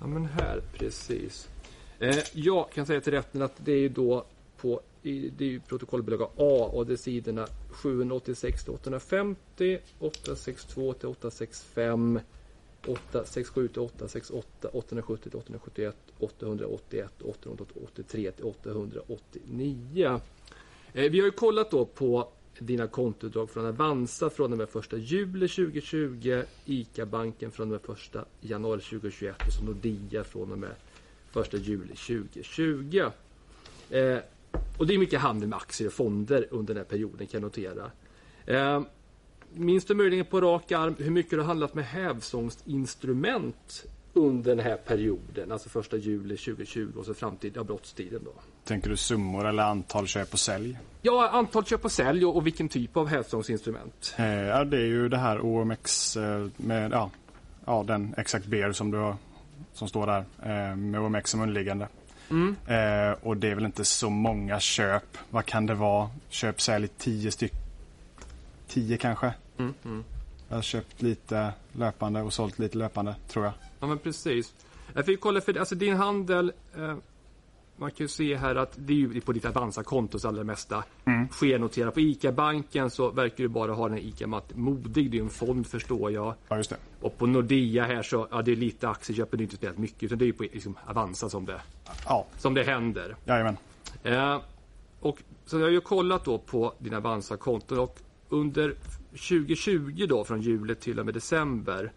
Ja men här, precis. Eh, Eh, jag kan säga till rätten att det är ju då på det är ju protokollbilaga A och det är sidorna 786 till 850, 862 till 865, 867 till 868, 870 till 871, 881, 883 till 889. Eh, vi har ju kollat då på dina kontoutdrag från Avanza från och med 1 juli 2020, ICA-banken från och med 1 januari 2021 och så Nordea från och med 1 juli 2020. Eh, och det är mycket handel med aktier och fonder under den här perioden kan jag notera. Eh, minns du möjligen på rak arm hur mycket du har handlat med hävstångsinstrument under den här perioden, alltså 1 juli 2020 och så fram till ja, brottstiden då? Tänker du summor eller antal köp och sälj? Ja, antal köp och sälj och, och vilken typ av hävstångsinstrument. Eh, ja, det är ju det här OMX eh, med ja, ja, den exakt bear som, du har, som står där eh, med OMX som underliggande. Mm. Eh, och det är väl inte så många köp. Vad kan det vara? Köp, sälj, tio styck. Tio kanske. Mm, mm. Jag har köpt lite löpande och sålt lite löpande tror jag. Ja men precis. Jag fick kolla för alltså din handel eh, man kan ju se här att det är ju på ditt Avanza-konto så allra mesta Mm. sker notera. På ICA-banken så verkar du bara ha den ICA Mat Modig, det är ju en fond förstår jag. Ja. Och på Nordea här så, ja det är lite aktieköp, men det är inte speciellt mycket. Utan det är ju på liksom, Avanza som det, Ja, som det händer. jajamän. Eh, och, så jag har ju kollat då på dina Avanza-konton och under 2020 då från juli till och med december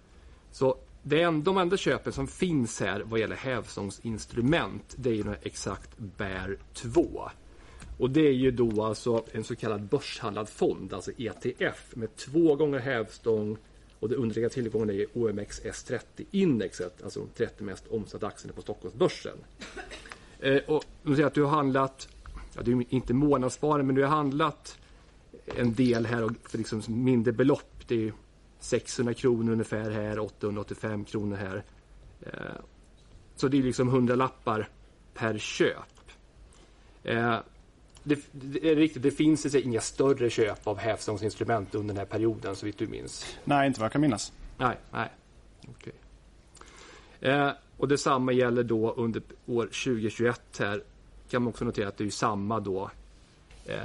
så det en, de enda köpen som finns här vad gäller hävstångsinstrument det är ju exakt Bear 2. Och det är ju då alltså en så kallad börshandlad fond, alltså ETF med två gånger hävstång och det underliggande tillgången är OMX S30 indexet, alltså de 30 mest omsatta aktierna på Stockholmsbörsen. Eh, och du säger att du har handlat, ja, det är inte månadssparande, men du har handlat en del här och för liksom mindre belopp. Det är ju 600 kronor ungefär här, 885 kronor här. Eh, så det är liksom 100 lappar per köp. Eh, det, det är riktigt, det finns alltså inga större köp av hävstångsinstrument under den här perioden så vitt du minns. Nej, inte vad jag kan minnas. Nej, nej. Okej. Eh, och detsamma gäller då under år 2021 här. Kan man också notera att det är samma då eh,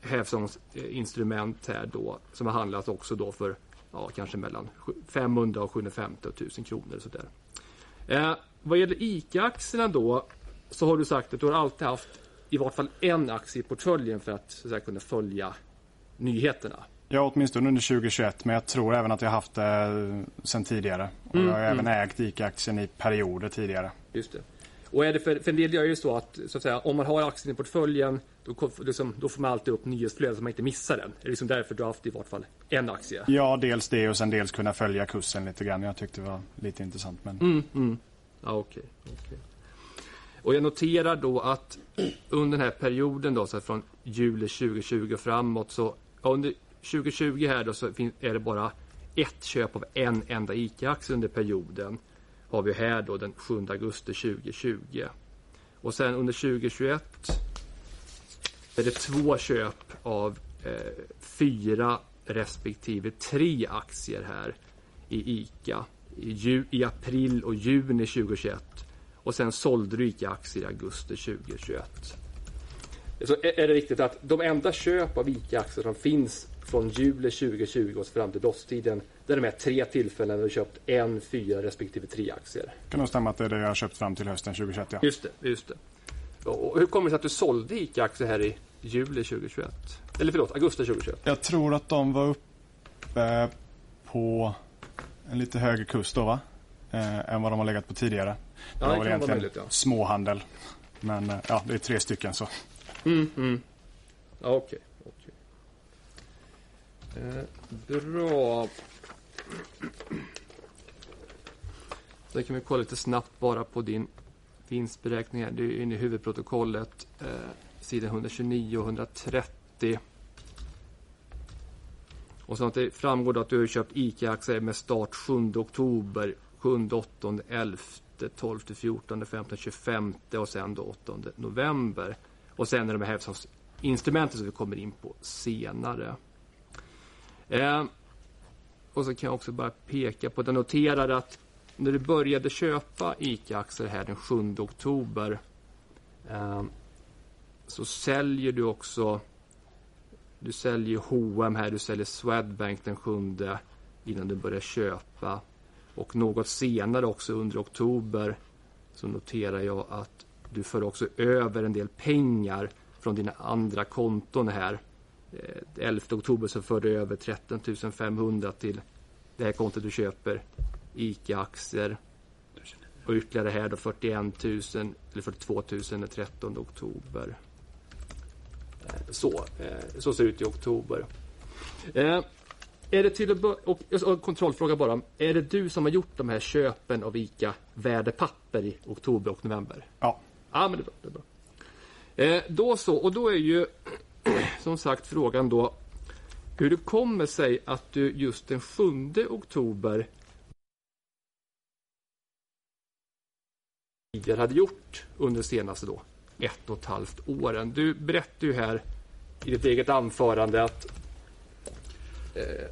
hävstångsinstrument här då som har handlats också då för ja, kanske mellan 500 och 750 000 kronor och sådär. Eh, vad gäller ICA-aktierna då så har du sagt att du har alltid haft i vart fall en aktie i portföljen för att, så att säga, kunna följa nyheterna. Ja, åtminstone under 2021, men jag tror även att jag haft det sen tidigare. Och jag har även ägt ICA-aktien i perioder tidigare. Just det. Och är det för, för en del gör ju så att, så att säga, om man har aktien i portföljen då, liksom, då får man alltid upp nyhetsflödet så man inte missar den. Det är liksom därför du har haft i vart fall en aktie. Ja, dels det och sen dels kunna följa kursen lite grann. Jag tyckte det var lite intressant. Men Ja, okej. okej. Och jag noterar då att under den här perioden då, så här från juli 2020 och framåt så ja, under 2020 här då så är det bara ett köp av en enda ICA-aktie under perioden. Har vi här då den 7 augusti 2020. Och sen under 2021 är det två köp av eh, fyra respektive tre aktier här i ICA i, ju, i april och juni 2021. Och sen sålde du ICA-aktier i augusti 2021. Så är är det riktigt att de enda köp av ICA-aktier som finns från juli 2020 och fram till DOS-tiden det är de här tre tillfällen där du köpt en, fyra respektive tre aktier. det kan nog stämma att det är det jag har köpt fram till hösten 2021. Ja. Just det, just det. Och hur kommer det sig att du sålde ICA-aktier här i juli 2021? Eller förlåt, augusti 2021? Jag tror att de var uppe på en lite högre kurs då, va? Eh, än vad de har legat på tidigare. Ja, det kan vara möjligt, ja. småhandel. Men eh, ja, det är tre stycken så. Ja, okej. okej. Eh, Eh, bra. Sen kan vi kolla lite snabbt bara på din vinstberäkning här. Det är inne i huvudprotokollet. Eh, sidan 129 och 130. Och så att det framgår att du har köpt ICA-aktier med start 7 oktober, 7, 8, 11, 12, 14, 15, 25 och sen då 8 november. Och sen är det här instrumenten som vi kommer in på senare. Eh, och så kan jag också bara peka på att jag noterar att när du började köpa ICA-aktier här den 7 oktober eh, så säljer du också du säljer H&M här, du säljer Swedbank den 7 innan du börjar köpa. Och något senare också under oktober så noterar jag att du för också över en del pengar från dina andra konton här. Eh, 11 oktober så för du över 13 500 till det här kontot du köper ICA-aktier. Och ytterligare här då 41 000 eller 42 000 den 13 oktober. Eh, Så, eh, så ser det ut i oktober. Eh, Är det till och, och kontrollfråga bara. Är det du som har gjort de här köpen av ICA värdepapper i oktober och november? Ja, Ja, men det är bra. Det är bra. Eh, då så, och då är ju som sagt frågan då hur det kommer sig att du just den 7 oktober tidigare hade gjort under de senaste då ett och ett halvt åren. Du berättade ju här i ditt eget anförande att eh,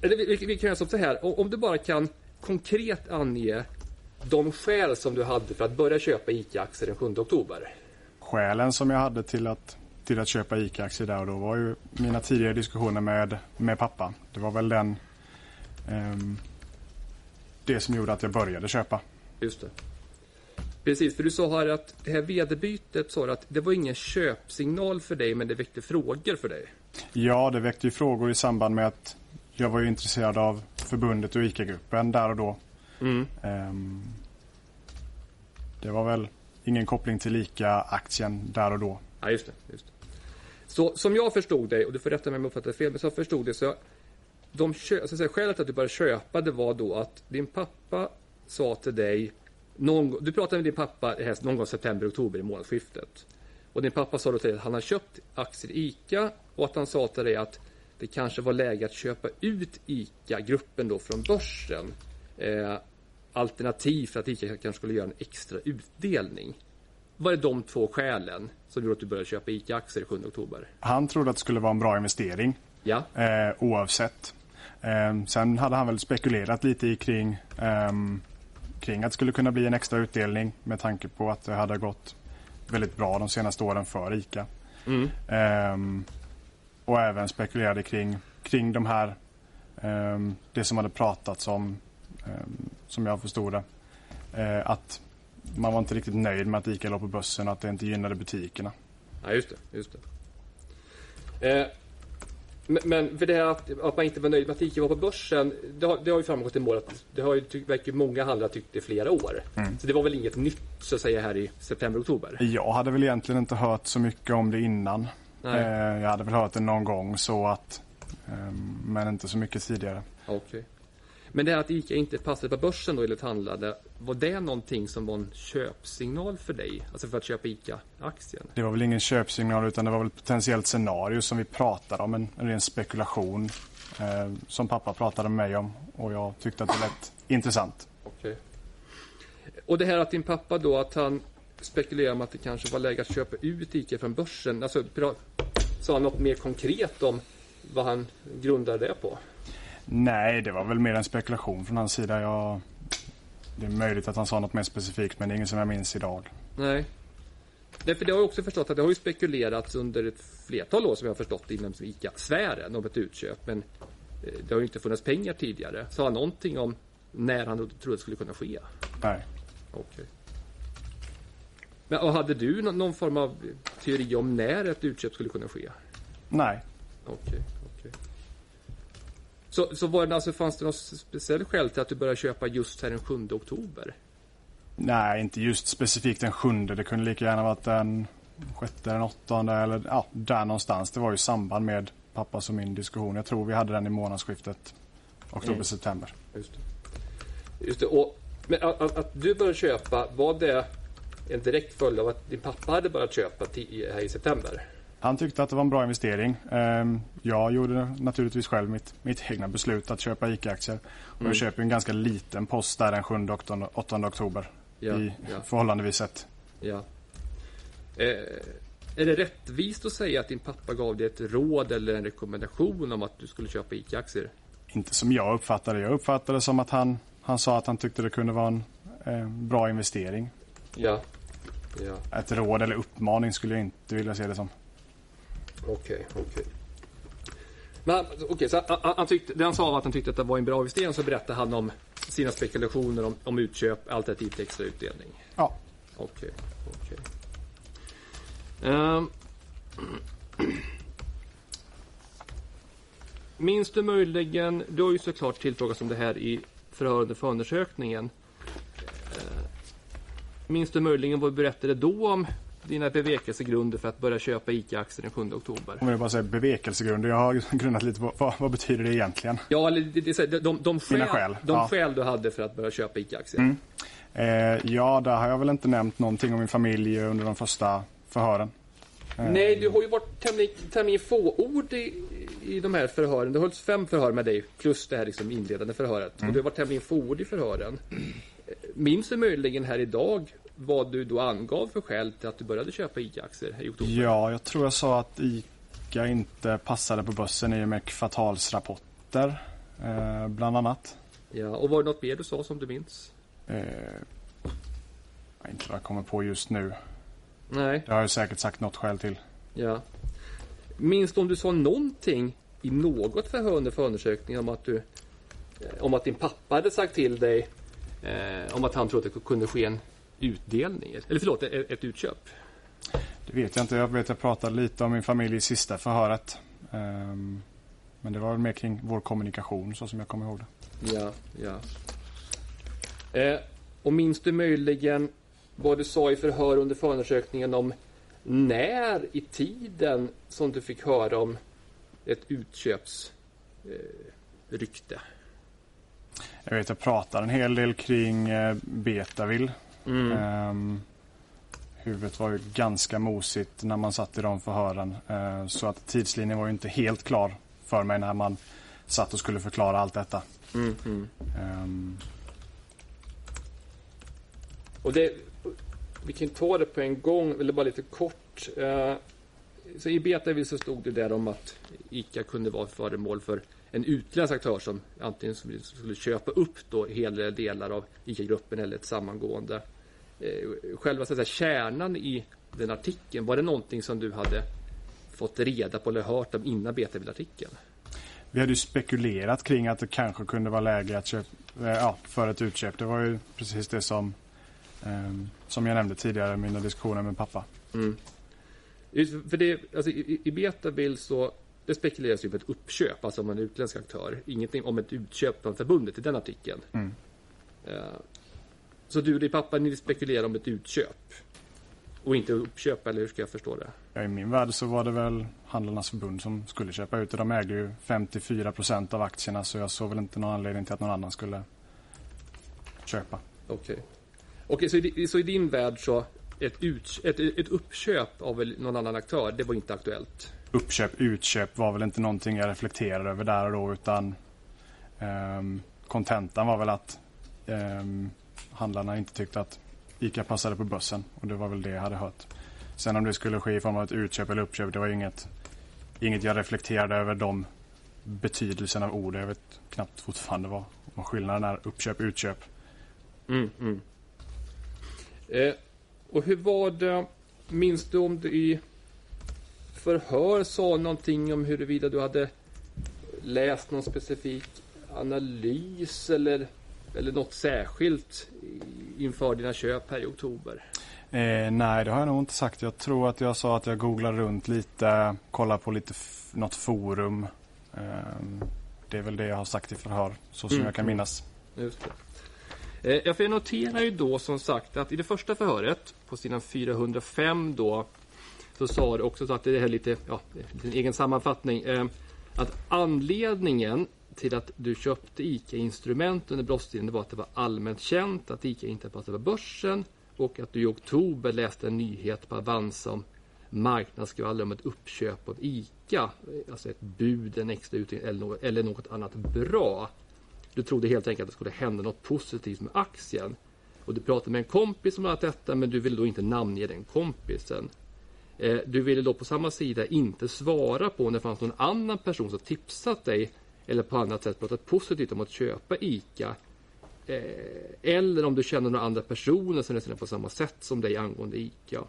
eller vi, vi, vi kan göra så här, om, om du bara kan konkret ange de skäl som du hade för att börja köpa ICA-aktier den 7 oktober? Skälen som jag hade till att, till att köpa ICA-aktier där och då var ju mina tidigare diskussioner med, med pappa. Det var väl den ehm, det som gjorde att jag började köpa. Just det. Precis, för du sa här att det här vd-bytet sa att det var ingen köpsignal för dig men det väckte frågor för dig. Ja, det väckte ju frågor i samband med att jag var ju intresserad av förbundet och ICA-gruppen där och då. Ehm, det var väl ingen koppling till ICA-aktien där och då. Ja, just det. Just det. Så som jag förstod dig, och du får rätta mig om jag uppfattade fel, men som jag förstod det så de kö- så att säga, skälet att du började köpa det var då att din pappa sa till dig någon, du pratade med din pappa någon gång september, oktober i månadsskiftet. Och din pappa sa då till dig att han har köpt aktier i ICA och att han sa till dig att det kanske var läge att köpa ut ICA-gruppen då från börsen. Eh, alternativ för att ICA kanske skulle göra en extra utdelning. Var det de två skälen som gjorde att du började köpa ICA-aktier 7 oktober? Han trodde att det skulle vara en bra investering Ja, eh, oavsett. Eh, sen hade han väl spekulerat lite i kring, ehm, kring att det skulle kunna bli en extra utdelning med tanke på att det hade gått väldigt bra de senaste åren för ICA. Ehm, och även spekulerade kring, kring de här, ehm, det som hade pratats om, ehm, som jag förstod det, eh, att man var inte riktigt nöjd med att ICA låg på börsen och att det inte gynnade butikerna. ja just det. Just det. Eh, men, men för det här att, att man inte var nöjd med att ICA var på börsen, det har, det har ju framgått i mål att det har ju, ty- verkar många handlare ha tyckt i flera år. Så det var väl inget nytt så att säga här i september, oktober? Jag hade väl egentligen inte hört så mycket om det innan. Nej. Eh, Jag hade väl hört det någon gång så att ehm, men inte så mycket tidigare. Okej. Men det här att ICA inte passade på börsen då enligt handlade, var det någonting som var en köpsignal för dig? Alltså för att köpa ICA-aktien? Det var väl ingen köpsignal utan det var väl ett potentiellt scenario som vi pratade om. En, en ren spekulation eh, som pappa pratade med mig om och jag tyckte att det lät intressant. Okej. Och det här att din pappa då att han spekulerar om att det kanske var läge att köpa ut ICA från börsen. Alltså, sa han något mer konkret om vad han grundade det på? Nej, det var väl mer en spekulation från hans sida. Jag, det är möjligt att han sa något mer specifikt men det är ingen som jag minns idag. Nej. Nej, för det har jag också förstått att det har ju spekulerats under ett flertal år som jag har förstått inom ICA-sfären om ett utköp. Men eh, det har ju inte funnits pengar tidigare. Sa han någonting om när han trodde det skulle kunna ske? Nej. Okej. Men och hade du någon, form av teori om när ett utköp skulle kunna ske? Nej. Okej, okej. Så, så var det alltså, fanns det något speciellt skäl till att du började köpa just här den 7 oktober? Nej, inte just specifikt den sjunde. Det kunde lika gärna varit den sjätte, den åttonde eller ja, där någonstans. Det var ju samband med pappas och min diskussion. Jag tror vi hade den i månadsskiftet oktober-september. Just det. Just det. Och, men att, att, att du började köpa, var det en direkt följd av att din pappa hade börjat köpa här i september? Han tyckte att det var en bra investering. Ehm, Jag gjorde naturligtvis själv mitt, mitt egna beslut att köpa ICA-aktier. Och jag köper en ganska liten post där den 7 8, 8 oktober. Ja, I ja. förhållandevis sett. Ja. Eh, är det rättvist att säga att din pappa gav dig ett råd eller en rekommendation om att du skulle köpa ICA-aktier? Inte som jag uppfattade. Jag uppfattade det som att han, han sa att han tyckte det kunde vara en eh, bra investering. Ja. Ja, Ett råd eller uppmaning skulle jag inte vilja se det som. Okej, han- okej, så han, han, han tyckte, det han sa var att han tyckte att det var en bra investering så berättade han om sina spekulationer om, om utköp alternativt extra utdelning. Ja. Okej, okej. Ehm. Minns du möjligen, du har ju såklart tillfrågats om det här i förhör under förundersökningen. Eh, Minns du möjligen vad du berättade då om dina bevekelsegrunder för att börja köpa ICA-aktier den 7 oktober? Om jag bara säger bevekelsegrunder. Jag har grundat lite på vad, vad betyder det egentligen? Ja, eller de, de, de, skäl, Mina skäl, de ja. skäl du hade för att börja köpa ICA-aktier. Eh, ja, där har jag väl inte nämnt någonting om min familj under de första förhören. Eh, Nej, du har ju varit tämligen, tämligen fåord i, i de här förhören. Det hölls fem förhör med dig plus det här liksom inledande förhöret. Och du har varit tämligen fåord i förhören. Minns du möjligen här idag vad du då angav för skäl till att du började köpa ICA-aktier i oktober? Ja, jag tror jag sa att ICA inte passade på börsen i och med kvartalsrapporter. Eh, bland annat. Ja, och var det något mer du sa som du minns? Eh, inte vad jag kommer på just nu. Nej, Det har jag säkert sagt något skäl till. ja. Minns du om du sa någonting i något förhör under förundersökningen om att du eh, om att din pappa hade sagt till dig eh, om att han trodde att det kunde ske en utdelning? Eller förlåt, ett, ett utköp? Det vet jag inte. Jag vet jag pratade lite om min familj i sista förhöret. Ehm, men det var mer kring vår kommunikation så som jag kommer ihåg det. Ja, ja. Eh, och minns du möjligen vad du sa i förhör under förundersökningen om när i tiden som du fick höra om ett utköpsrykte? Eh? Jag vet jag pratade en hel del kring eh, Betaville. Mm. Ehm, huvudet var ju ganska mosigt när man satt i de förhören. Ehm, så att tidslinjen var ju inte helt klar för mig när man satt och skulle förklara allt detta. Mm, mm. Ehm, Och det, vi kan ta det på en gång, eller bara lite kort. Eh, Så I Betaville så stod det där om att ICA kunde vara föremål för en utländsk aktör som antingen skulle köpa upp då hela delar av ICA-gruppen eller ett sammangående. Eh, Själva så att säga, kärnan i den artikeln, var det någonting som du hade fått reda på eller hört om innan Betaville-artikeln? vi hade ju spekulerat kring att det kanske kunde vara läge att köpa, eh, ja, för ett utköp. Det var ju precis det som, ehm, som jag nämnde tidigare i mina diskussioner med pappa. Mm. För det, alltså, i, I Betabill så det spekuleras ju på ett uppköp, alltså om en utländsk aktör. Ingenting om ett utköp från förbundet i den artikeln. Mm. Så du och din pappa, ni spekulerar om ett utköp? Och inte uppköp, eller hur ska jag förstå det? Ja, I min värld så var det väl Handlarnas förbund som skulle köpa ut det. De ägde ju 54 procent av aktierna så jag såg väl inte någon anledning till att någon annan skulle köpa. Okej. Okej, så, i så i din värld så ett, ut, ett, ett uppköp av någon annan aktör, det var inte aktuellt? Uppköp, utköp var väl inte någonting jag reflekterade över där och då utan ehm, kontentan var väl att ehm, handlarna inte tyckte att ICA passade på börsen och det var väl det jag hade hört. Sen om det skulle ske i form av ett utköp eller uppköp, det var ju inget, inget jag reflekterade över de betydelsen av ord. Jag vet knappt fortfarande vad, vad skillnaden är. Uppköp, utköp. Mm, mm. Eh, och hur var det, minns du om du i förhör sa någonting om huruvida du hade läst någon specifik analys eller, eller något särskilt inför dina köp här i oktober? Eh, nej, det har jag nog inte sagt. Jag tror att jag sa att jag googlade runt lite, kollade på lite f- något forum. Ehm, det är väl det jag har sagt i förhör, så som Mm, jag kan minnas. Just det. Eh, Jag får notera ju då som sagt att i det första förhöret på sidan 405 då så sa du också så att det är lite, ja, en egen sammanfattning. Eh, att anledningen till att du köpte ICA-instrument under brottstiden det var att det var allmänt känt att ICA inte passade på börsen och att du i oktober läste en nyhet på Avanza om marknadsskvaller om ett uppköp av ICA. Alltså ett bud, en extra utdelning eller något, eller något annat bra. Du trodde helt enkelt att det skulle hända något positivt med aktien. Och du pratade med en kompis om allt detta men du ville då inte namnge den kompisen. Eh, du ville då på samma sida inte svara på om det fanns någon annan person som tipsat dig eller på annat sätt pratat positivt om att köpa ICA. Eh, Eller om du känner några andra personer som resonerar på samma sätt som dig angående ICA.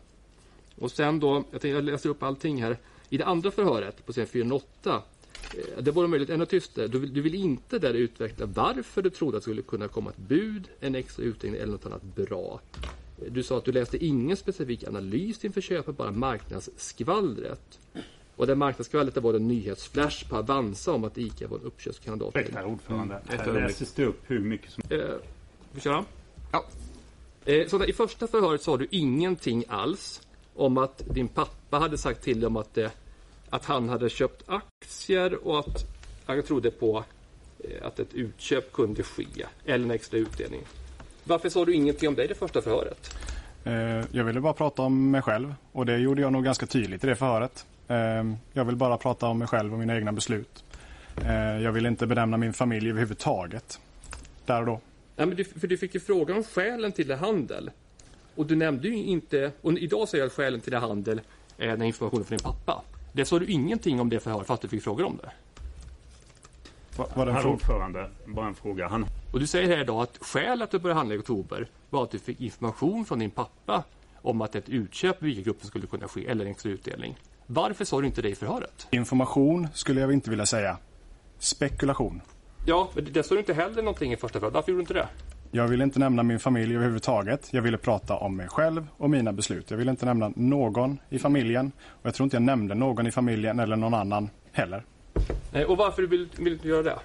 Och sen då, jag, tänkte, jag läser upp allting här. I det andra förhöret på sidan 408 eh, Det vore möjligt ännu tystare. Du vill, du vill inte där utveckla varför du trodde att det skulle kunna komma ett bud, en extra utdelning eller något annat bra. Du sa att du läste ingen specifik analys inför köpet, bara marknadsskvallret. Och det marknadsskvallret det var en nyhetsflash på Avanza om att ICA var en uppköpskandidat. Ursäkta ordförande. ett Här läses det upp hur mycket som... Eh, vi köra? Ja. Eh, så där, I första förhöret sa du ingenting alls om att din pappa hade sagt till dig om att, eh, att han hade köpt aktier och att han trodde på eh, att ett utköp kunde ske eller en extra utdelning. Varför sa du ingenting om det i det första förhöret? Eh, jag ville bara prata om mig själv och det gjorde jag nog ganska tydligt i det förhöret. Eh, jag vill bara prata om mig själv och mina egna beslut. Eh, jag vill inte benämna min familj överhuvudtaget. Där och då. Nej, men du, för du fick ju frågan om skälen till det handel. Och du nämnde ju inte, och idag säger jag att skälen till det handel är den informationen från din pappa. Det sa du ingenting om det förhöret fast du fick frågor om det. Va- Var det en Herr ordförande, bara en fråga. Han Och du säger här idag att skälet att du började handla i oktober var att du fick information från din pappa om att ett utköp i ICA-gruppen skulle kunna ske eller en extra utdelning. Varför sa du inte det i förhöret? Information skulle jag inte vilja säga. Spekulation. Ja, men det sa du inte heller någonting i första förhöret. Varför gjorde du inte det? Jag ville inte nämna min familj överhuvudtaget. Jag ville prata om mig själv och mina beslut. Jag ville inte nämna någon i familjen. Och jag tror inte jag nämnde någon i familjen eller någon annan heller. Nej, och varför vill du inte göra det?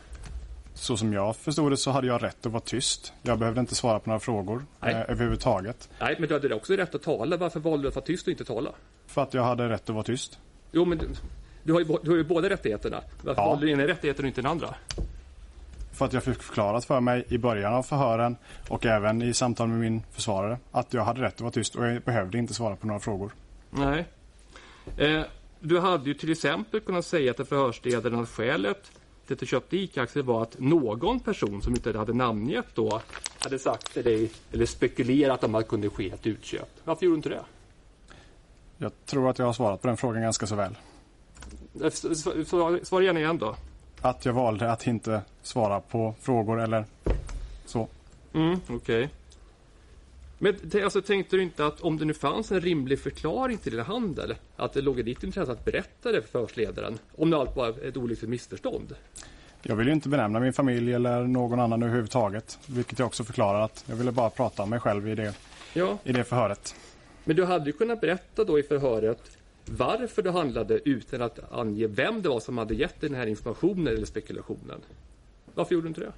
Så som jag förstod det så hade jag rätt att vara tyst. Jag behövde inte svara på några frågor Nej. eh, överhuvudtaget. Nej, men du hade också rätt att tala. Varför valde du att vara tyst och inte tala? För att jag hade rätt att vara tyst. Jo, men du, du, har, ju, du har ju båda rättigheterna. Varför Ja. valde du den ena rättigheten och inte den andra? För att jag fick förklarat för mig i början av förhören och även i samtal med min försvarare att jag hade rätt att vara tyst och jag behövde inte svara på några frågor. Nej. Eh, du hade ju till exempel kunnat säga till förhörsledaren att skälet till att du köpte ICA-aktier var att någon person som inte hade namngett då hade sagt till dig eller spekulerat om att det kunde ske ett utköp. Varför gjorde du inte det? Jag tror att jag har svarat på den frågan ganska så väl. Eh, Svara gärna igen då. Att jag valde att inte svara på frågor eller så. Mm, okej. Men t- alltså, tänkte du inte att om det nu fanns en rimlig förklaring till din handel, att det låg i ditt intresse att berätta det för förhörsledaren? Om det allt var ett olyckligt missförstånd? Jag ville ju inte benämna min familj eller någon annan överhuvudtaget. Vilket jag också förklarar att jag ville bara prata om mig själv i det, Ja, i det förhöret. Men du hade ju kunnat berätta då i förhöret varför du handlade utan att ange vem det var som hade gett den här informationen eller spekulationen. Varför gjorde du inte det?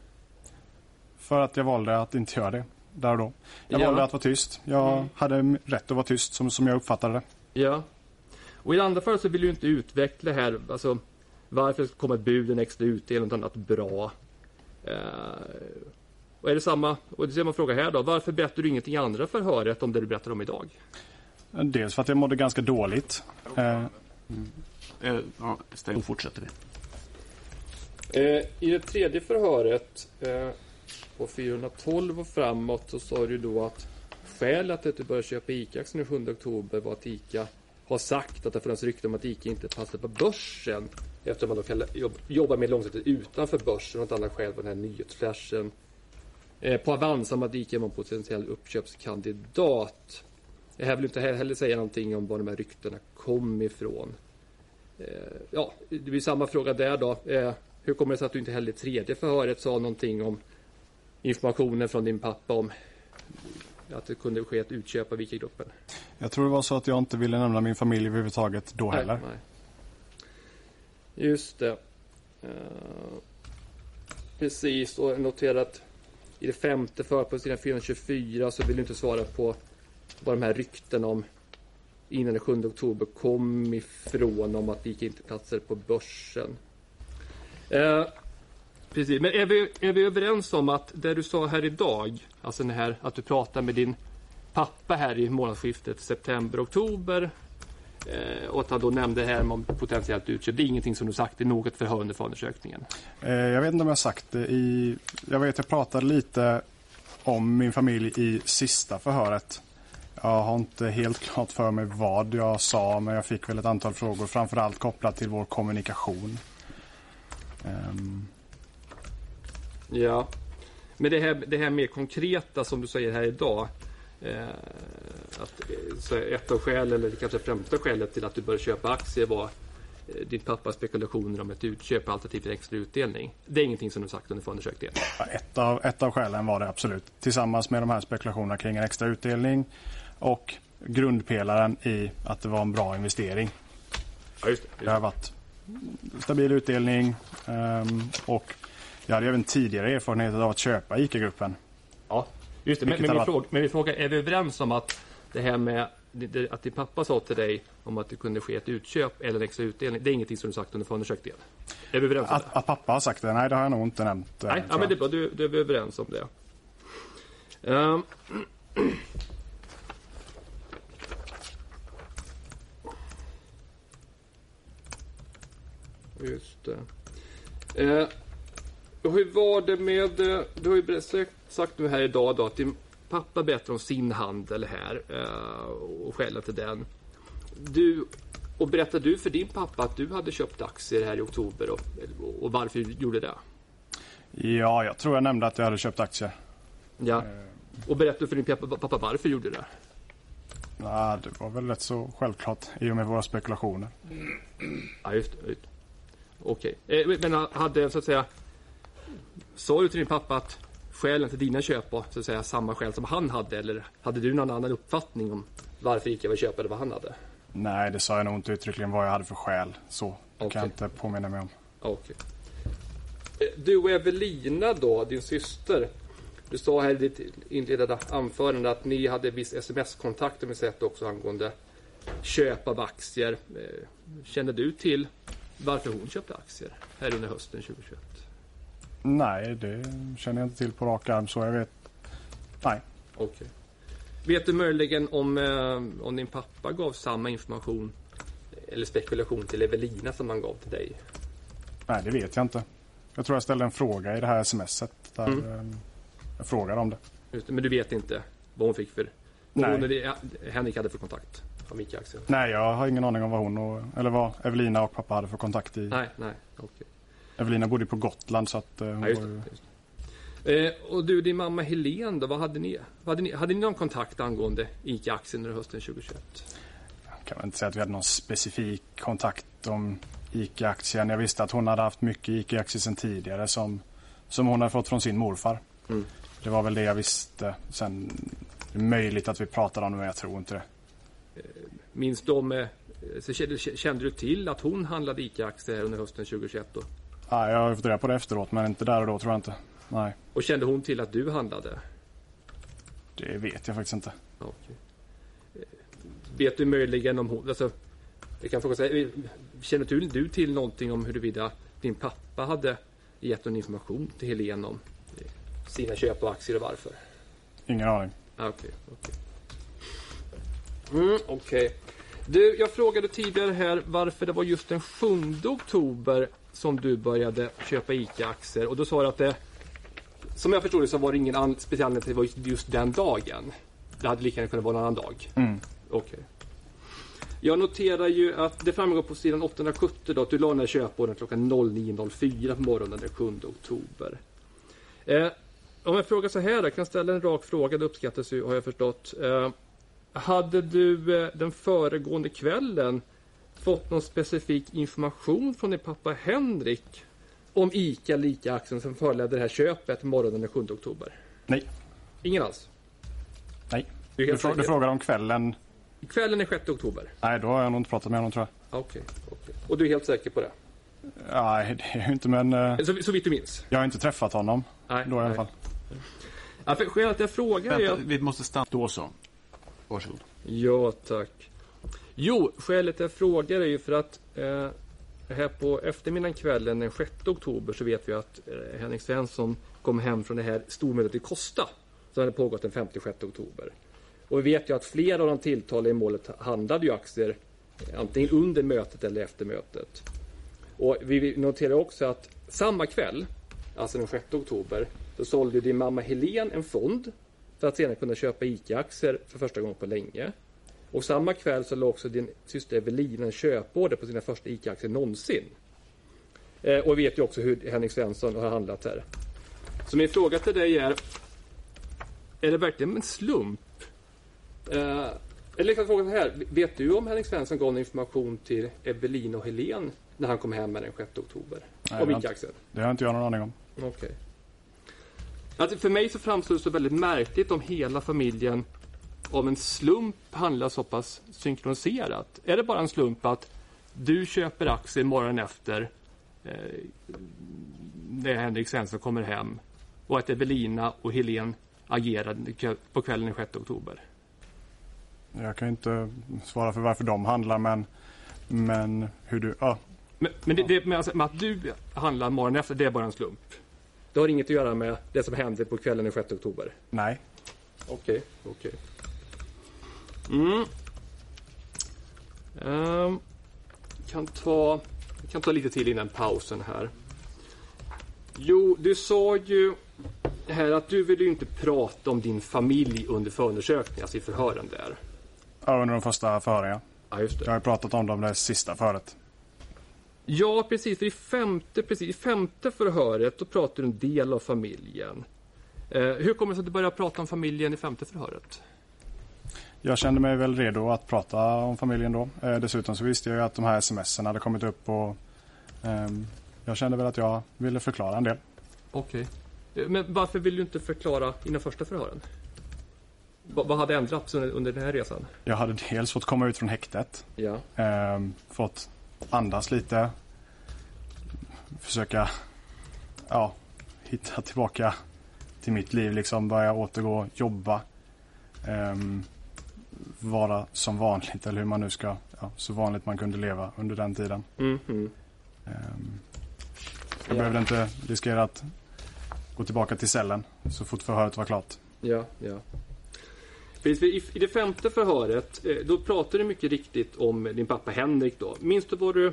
För att jag valde att inte göra det där och då. Jag Ja. valde att vara tyst. Jag hade rätt att vara tyst som, som jag uppfattade det. Ja. Och i det andra fallet så vill du inte utveckla här, alltså varför kommer buden extra utdelning och annat bra? Eh, och är det samma, och det är samma fråga här då, varför berättar du ingenting i andra förhöret om det du berättar om idag? Dels för att jag mådde ganska dåligt. Eh, Eh, ja, stäng. Då fortsätter vi. Eh, I det tredje förhöret, eh, på 412 och framåt, så sa du då att skälet till att du började köpa ICA-aktier den 7 oktober var att ICA har sagt att det funnits rykte om att ICA inte passar på börsen eftersom man då kan jobb- jobba mer långsiktigt utanför börsen och ett annat skäl var den här nyhetsflashen på Avanza ICA var en potentiell uppköpskandidat. Jag vill inte he- heller säga någonting om var de här ryktena kom ifrån. Eh, ja, det blir samma fråga där då. Eh, hur kommer det sig att du inte heller i tredje förhöret sa någonting om informationen från din pappa om att det kunde ske ett utköp av ICA-gruppen? jag tror det var så att jag inte ville nämna min familj överhuvudtaget då heller. Nej, nej. Just det. Eh, precis, och att i det femte för på sidan 424 så vill du inte svara på vad de här rykten om innan den 7 oktober kom ifrån om att det gick inte platser på börsen. Eh, precis, men är vi, är vi överens om att det du sa här idag, alltså den här att du pratar med din pappa här i månadsskiftet september-oktober Eh, och att han då nämnde här om potentiellt utköp. Det är ingenting som du sagt i något förhör under förundersökningen. Eh, jag vet inte om jag har sagt det i... Jag vet jag pratade lite om min familj i sista förhöret. Jag har inte helt klart för mig vad jag sa men jag fick väl ett antal frågor framförallt kopplat till vår kommunikation. Ehm, Ja. Men det här, det här mer konkreta som du säger här idag. Eh, att, eh, så ett av skälen, eller kanske främsta skälet till att du började köpa aktier var eh, din pappas spekulationer om ett utköp alternativt extra utdelning. Det är ingenting som du sagt under förundersökningen. Ja, Ett av, ett av skälen var det absolut. Tillsammans med de här spekulationerna kring en extra utdelning och grundpelaren i att det var en bra investering. Ja, just det. Det har varit stabil utdelning ehm, och jag hade även tidigare erfarenhet av att köpa ICA-gruppen. Ja, just det. Men, men, min fråga, men min fråga, är vi överens om att det här med att din pappa sa till dig om att det kunde ske ett utköp eller en extra utdelning, det är ingenting som du sagt under förundersökningen? Är vi överens om det? Att, att pappa har sagt det? Nej, det har jag nog inte nämnt. eh, Nej, ja, men det är bra. Du, du är vi överens om det. Ehm. Just det. Eh, hur var det med... eh, Du har ju berättat- sagt nu här idag då att din pappa berättar om sin handel här eh, och skälet till den. Du, och berättade du för din pappa att du hade köpt aktier här i oktober och, och varför du gjorde det? Ja, jag tror jag nämnde att jag hade köpt aktier. Ja. Och berätta för din pappa, pappa varför du gjorde det. Ja, det var väl rätt så självklart i och med våra spekulationer. Ja, just det. Okej. Eh, Men hade så att säga... Sa du till din pappa att skälen till dina köp var så att säga samma skäl som han hade? Eller hade du någon annan uppfattning om varför gick jag vill köpa det vad han hade? Nej, det sa jag nog inte uttryckligen vad jag hade för skäl. Så det kan jag inte påminna mig om. Eh, Du och Evelina då, din syster. Du sa här i ditt inledande anförande att ni hade viss sms-kontakt om vi sett också angående köp av aktier. Eh, Kände du till varför hon köpte aktier här under hösten 2021? Nej, det känner jag inte till på rak arm så jag vet. Nej, Okej. Vet du möjligen om, eh, om din pappa gav samma information eller spekulation till Evelina som han gav till dig? nej, det vet jag inte. Jag tror jag ställde en fråga i det här smset. Där Mm. eh, Jag frågade om det. Just det, men du vet inte vad hon fick för... Vad Nej. hon eller Henrik hade för kontakt av Mika-aktier? Nej, jag har ingen aning om vad hon och, eller vad Evelina och pappa hade för kontakt i. Nej, nej, okej. Evelina bodde på Gotland så att eh, Ja, just ju... Just. Eh, och du, din mamma Helen då, vad hade ni? Vad Hade ni, hade ni någon kontakt angående ICA-aktien under hösten 2021? kan väl inte säga att vi hade någon specifik kontakt om ICA-aktien. Jag visste att hon hade haft mycket ICA-aktier sedan tidigare som, som hon hade fått från sin morfar. Mm. Det var väl det jag visste. Sen det är möjligt att vi pratade om det men jag tror inte det. Minns du om... Eh, så kände, kände du till att hon handlade ICA-aktier under hösten 2021 då? Ja, jag har fått reda på det efteråt men inte där och då tror jag inte. Nej, Och kände hon till att du handlade? det vet jag faktiskt inte. Okej. Eh, Vet du möjligen om hon... Alltså, jag kan fråga här, eh, Känner du, du till någonting om huruvida din pappa hade gett någon information till Helen om eh, sina köp av aktier och varför? Ingen aning. Ah, Okej, okej. Mm, okej. Du, jag frågade tidigare här varför det var just den 7 oktober som du började köpa ICA-aktier och då sa du att det som jag förstod det så var det ingen an- speciell anledning till att det var just, just den dagen. Det hade lika gärna kunnat vara en annan dag. Mm. Okej. Jag noterar ju att det framgår på sidan 870 då att du la ner köpordern klockan 09.04 på morgonen den 7 oktober. Eh, om jag frågar så här, jag kan ställa en rak fråga, det uppskattas ju har jag förstått. Eh, hade du eh, den föregående kvällen fått någon specifik information från din pappa Henrik om ICA Lika-aktien som föranledde det här köpet morgonen den 7 oktober? Nej, Ingen alls? nej. Du Du, frå- du frågar om kvällen. Kvällen är 6 oktober? Nej, då har jag nog inte pratat med honom tror jag. Okej, okej. Och du är helt säker på det? Nej, det är jag inte men eh, Så, så vitt du minns? jag har inte träffat honom Nej, då i alla nej. fall. Ja, för skälet att jag frågar är... Vänta, vi måste stanna. Då så. Varsågod. Ja, tack. Jo, skälet jag frågar är ju för att eh, här på eftermiddagen kvällen den 6 oktober så vet vi att eh, Henrik Svensson kom hem från det här stormötet i Kosta som hade pågått den 56 oktober. Och vi vet ju att flera av de tilltalade i målet handlade ju aktier eh, antingen under mötet eller efter mötet. Och vi vi noterar också att samma kväll, alltså den 6 oktober, så sålde ju din mamma Helen en fond för att senare kunna köpa ICA-aktier för första gången på länge. Och samma kväll så låg också din syster Evelina en köporder på sina första ICA-aktier någonsin. Eh, och vi vet ju också hur Henrik Svensson har handlat här. Så min fråga till dig är, är det verkligen en slump? Eh, eller liksom fråga så här, vet du om Henrik Svensson gav information till Evelina och Helen när han kom hem med den 6 oktober? Nej, om det har inte- ICA-aktier? Det har inte jag någon aning om. Okej. Alltså för mig så framstår det så väldigt märkligt om hela familjen av en slump handlar så pass synkroniserat. Är det bara en slump att du köper aktier morgonen efter eh, när Henrik Svensson kommer hem och att Evelina och Helen agerade på kvällen den 6 oktober? Jag kan inte svara för varför de handlar men, men hur du... Ja, Men, men, det, det, men alltså, med att du handlar morgonen efter, det är bara en slump? Det har inget att göra med det som hände på kvällen den 6 oktober? nej. Okej, okej. Mm. Ehm, kan ta, kan ta lite till innan pausen här. Jo, du sa ju här att du vill ju inte prata om din familj under förundersökningen, alltså i förhören där. Ja, under de första förhören ja. Ja, just Jag det. har ju pratat om dem det sista föret. Ja, precis. För i femte, precis, i femte förhöret då pratar du en del av familjen. Eh, hur kommer det sig att du börjar prata om familjen i femte förhöret? Jag kände mig väl redo att prata om familjen då. Eh, dessutom så visste jag att de här smsen hade kommit upp och ehm, jag kände väl att jag ville förklara en del. Okej. Eh, Men varför vill du inte förklara i de första förhören? Va- vad hade ändrats under, under den här resan? Jag hade dels fått komma ut från häktet, Ja. ehm, fått andas lite, försöka ja, hitta tillbaka till mitt liv, liksom börja återgå jobba. ehm, vara som vanligt eller hur man nu ska, ja, så vanligt man kunde leva under den tiden. Mm, mm. Ehm, jag Ja. behövde inte riskera att gå tillbaka till cellen så fort förhöret var klart. Ja, ja. I, det femte förhöret, eh, då pratar du mycket riktigt om din pappa Henrik då. Minns du vad du...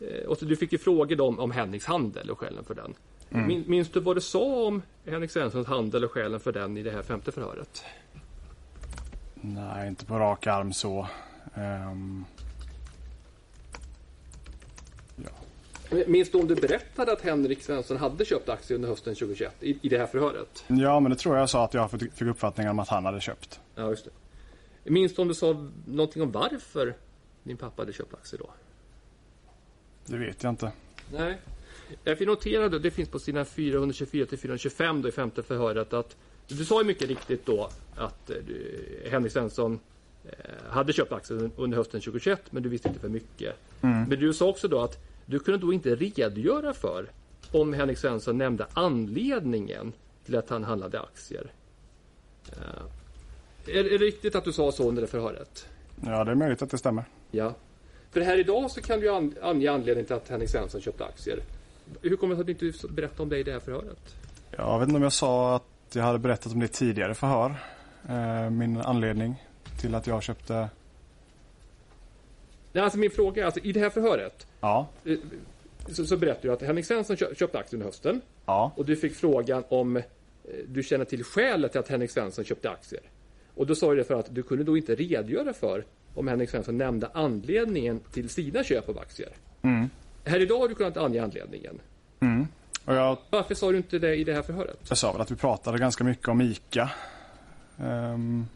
eh, Och du fick ju frågor om, om Henriks handel och skälen för den. Min, minns du vad du sa om Henrik Svenssons handel och skälen för den i det här femte förhöret? Nej, inte på rak arm så. Ehm, Minns du om du berättade att Henrik Svensson hade köpt aktier under hösten 2021 i, i det här förhöret? ja, men det tror jag sa att jag fick uppfattningen om att han hade köpt. Ja, just det. Minns du om du sa någonting om varför din pappa hade köpt aktier då? Det vet jag inte. Nej. Jag noterade, det finns på sidan 424 till 425 då i femte förhöret att du sa ju mycket riktigt då att eh, Henrik Svensson eh, hade köpt aktier under hösten 2021 men du visste inte för mycket. Men du sa också då att du kunde då inte redogöra för om Henrik Svensson nämnde anledningen till att han handlade aktier. Eh, Är, det riktigt att du sa så under det förhöret? Ja, det är möjligt att det stämmer. Ja. För här idag så kan du an- ange anledningen till att Henrik Svensson köpte aktier. Hur kommer det sig att du inte berättade om det i det här förhöret? Jag vet inte om jag sa att jag hade berättat om det tidigare förhör. Eh, min anledning till att jag köpte... Nej, alltså min fråga är, alltså, i det här förhöret Ja, eh, så, så berättar du att Henrik Svensson kö- köpte aktier under hösten ja, och du fick frågan om eh, du känner till skälet till att Henrik Svensson köpte aktier. Och då sa du det för att du kunde då inte redogöra för om Henrik Svensson nämnde anledningen till sina köp av aktier. Här idag har du kunnat ange anledningen. och jag, Varför sa du inte det i det här förhöret? jag sa väl att vi pratade ganska mycket om ICA. Ehm,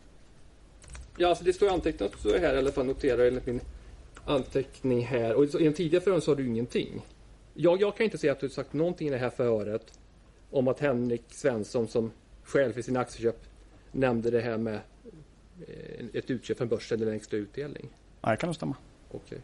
Ja, alltså det står antecknat så här i alla fall, noterar enligt min anteckning här. Och i en tidigare förhör sa du ingenting. Jag, jag kan inte säga att du sagt någonting i det här förhöret om att Henrik Svensson som skäl för sina aktieköp nämnde det här med eh, ett utköp från börsen eller en extra utdelning. nej, kan nog stämma. Okej.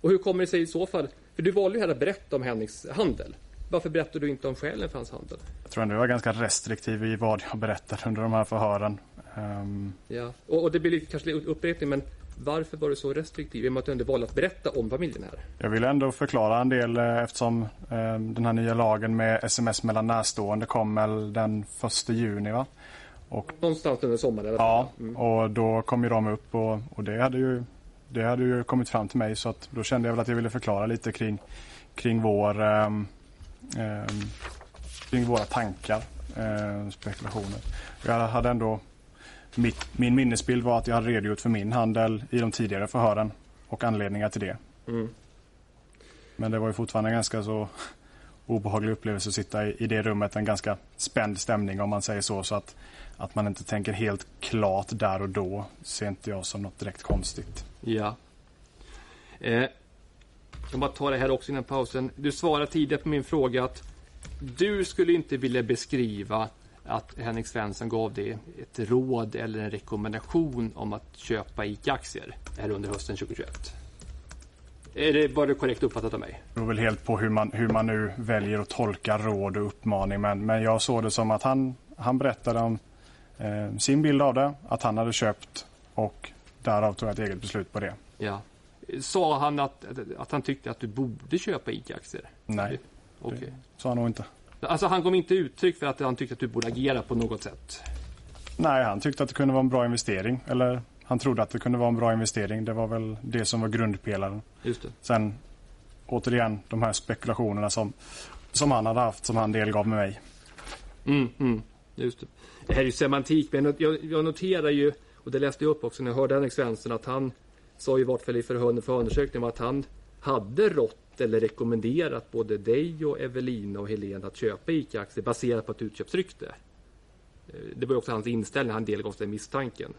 Och hur kommer det sig i så fall? För du valde ju här att berätta om Henriks handel. Varför berättar du inte om skälen för hans handel? Jag tror ändå jag var ganska restriktiv i vad jag berättade under de här förhören. Ehm, Ja. Och, och det blir kanske lite upprepning, men varför var du så restriktiv? I och med att du ändå valde att berätta om familjen här. Jag vill ändå förklara en del eh, eftersom eh, den här nya lagen med sms mellan närstående kom väl den första juni va? Någonstans under sommaren. Ja, och då kom ju de upp och, och det, hade ju, det hade ju kommit fram till mig så att då kände jag väl att jag ville förklara lite kring, kring vår ehm, kring våra tankar, eh, spekulationer. Jag hade ändå mitt, min minnesbild var att jag hade redogjort för min handel i de tidigare förhören och anledningar till det. Mm. Men det var ju fortfarande en ganska så obehaglig upplevelse att sitta i, i det rummet. En ganska spänd stämning om man säger så. Så att, att man inte tänker helt klart där och då ser inte jag som något direkt konstigt. Ja. Eh, jag bara tar det här också innan pausen. Du svarade tidigare på min fråga att du skulle inte vilja beskriva att Henrik Svensson gav dig ett råd eller en rekommendation om att köpa ICA-aktier här under hösten 2021. Är det, var det korrekt uppfattat av mig? Det beror väl helt på hur man, hur man nu väljer att tolka råd och uppmaning. Men, men jag såg det som att han, han berättade om eh, sin bild av det. Att han hade köpt och därav tog jag ett eget beslut på det. Ja. Sa han att, att han tyckte att du borde köpa ICA-aktier? Nej, Okej. det sa han nog inte. Alltså han gav inte uttryck för att han tyckte att du borde agera på något sätt? Nej, han tyckte att det kunde vara en bra investering. Eller han trodde att det kunde vara en bra investering. Det var väl det som var grundpelaren. Just det. Sen återigen de här spekulationerna som, som han hade haft som han delgav med mig. Mm, mm, just det. det här är ju semantik, men jag, jag noterar ju, och det läste jag upp också när jag hörde Henrik Svensson, att han sa i vart fall i förhör för undersökningen att han hade rått eller rekommenderat både dig och Evelina och Helene att köpa ICA-aktier baserat på ett utköpsrykte. Eh, Det var också hans inställning, han delgav oss den misstanken.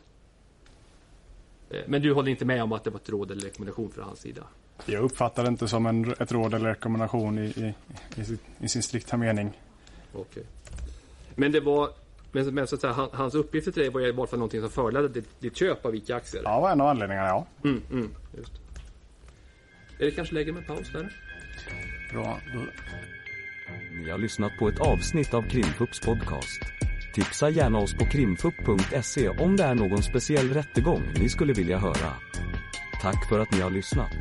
Eh, Men du håller inte med om att det var ett råd eller rekommendation från hans sida? Jag uppfattar det inte som en, ett råd eller rekommendation i, i, i, i sin strikta mening. Okej. Men det var men, men så att säga, han, hans uppgifter till dig var i alla fall någonting som förledde ditt, ditt köp av ICA-aktier? Ja, var en av anledningarna, ja. Mm, mm, just. Är det kanske läge med paus där? Bra, då Ni har lyssnat på ett avsnitt av Krimfupps podcast. Tipsa gärna oss på krimfupp.se om det är någon speciell rättegång ni skulle vilja höra. Tack för att ni har lyssnat.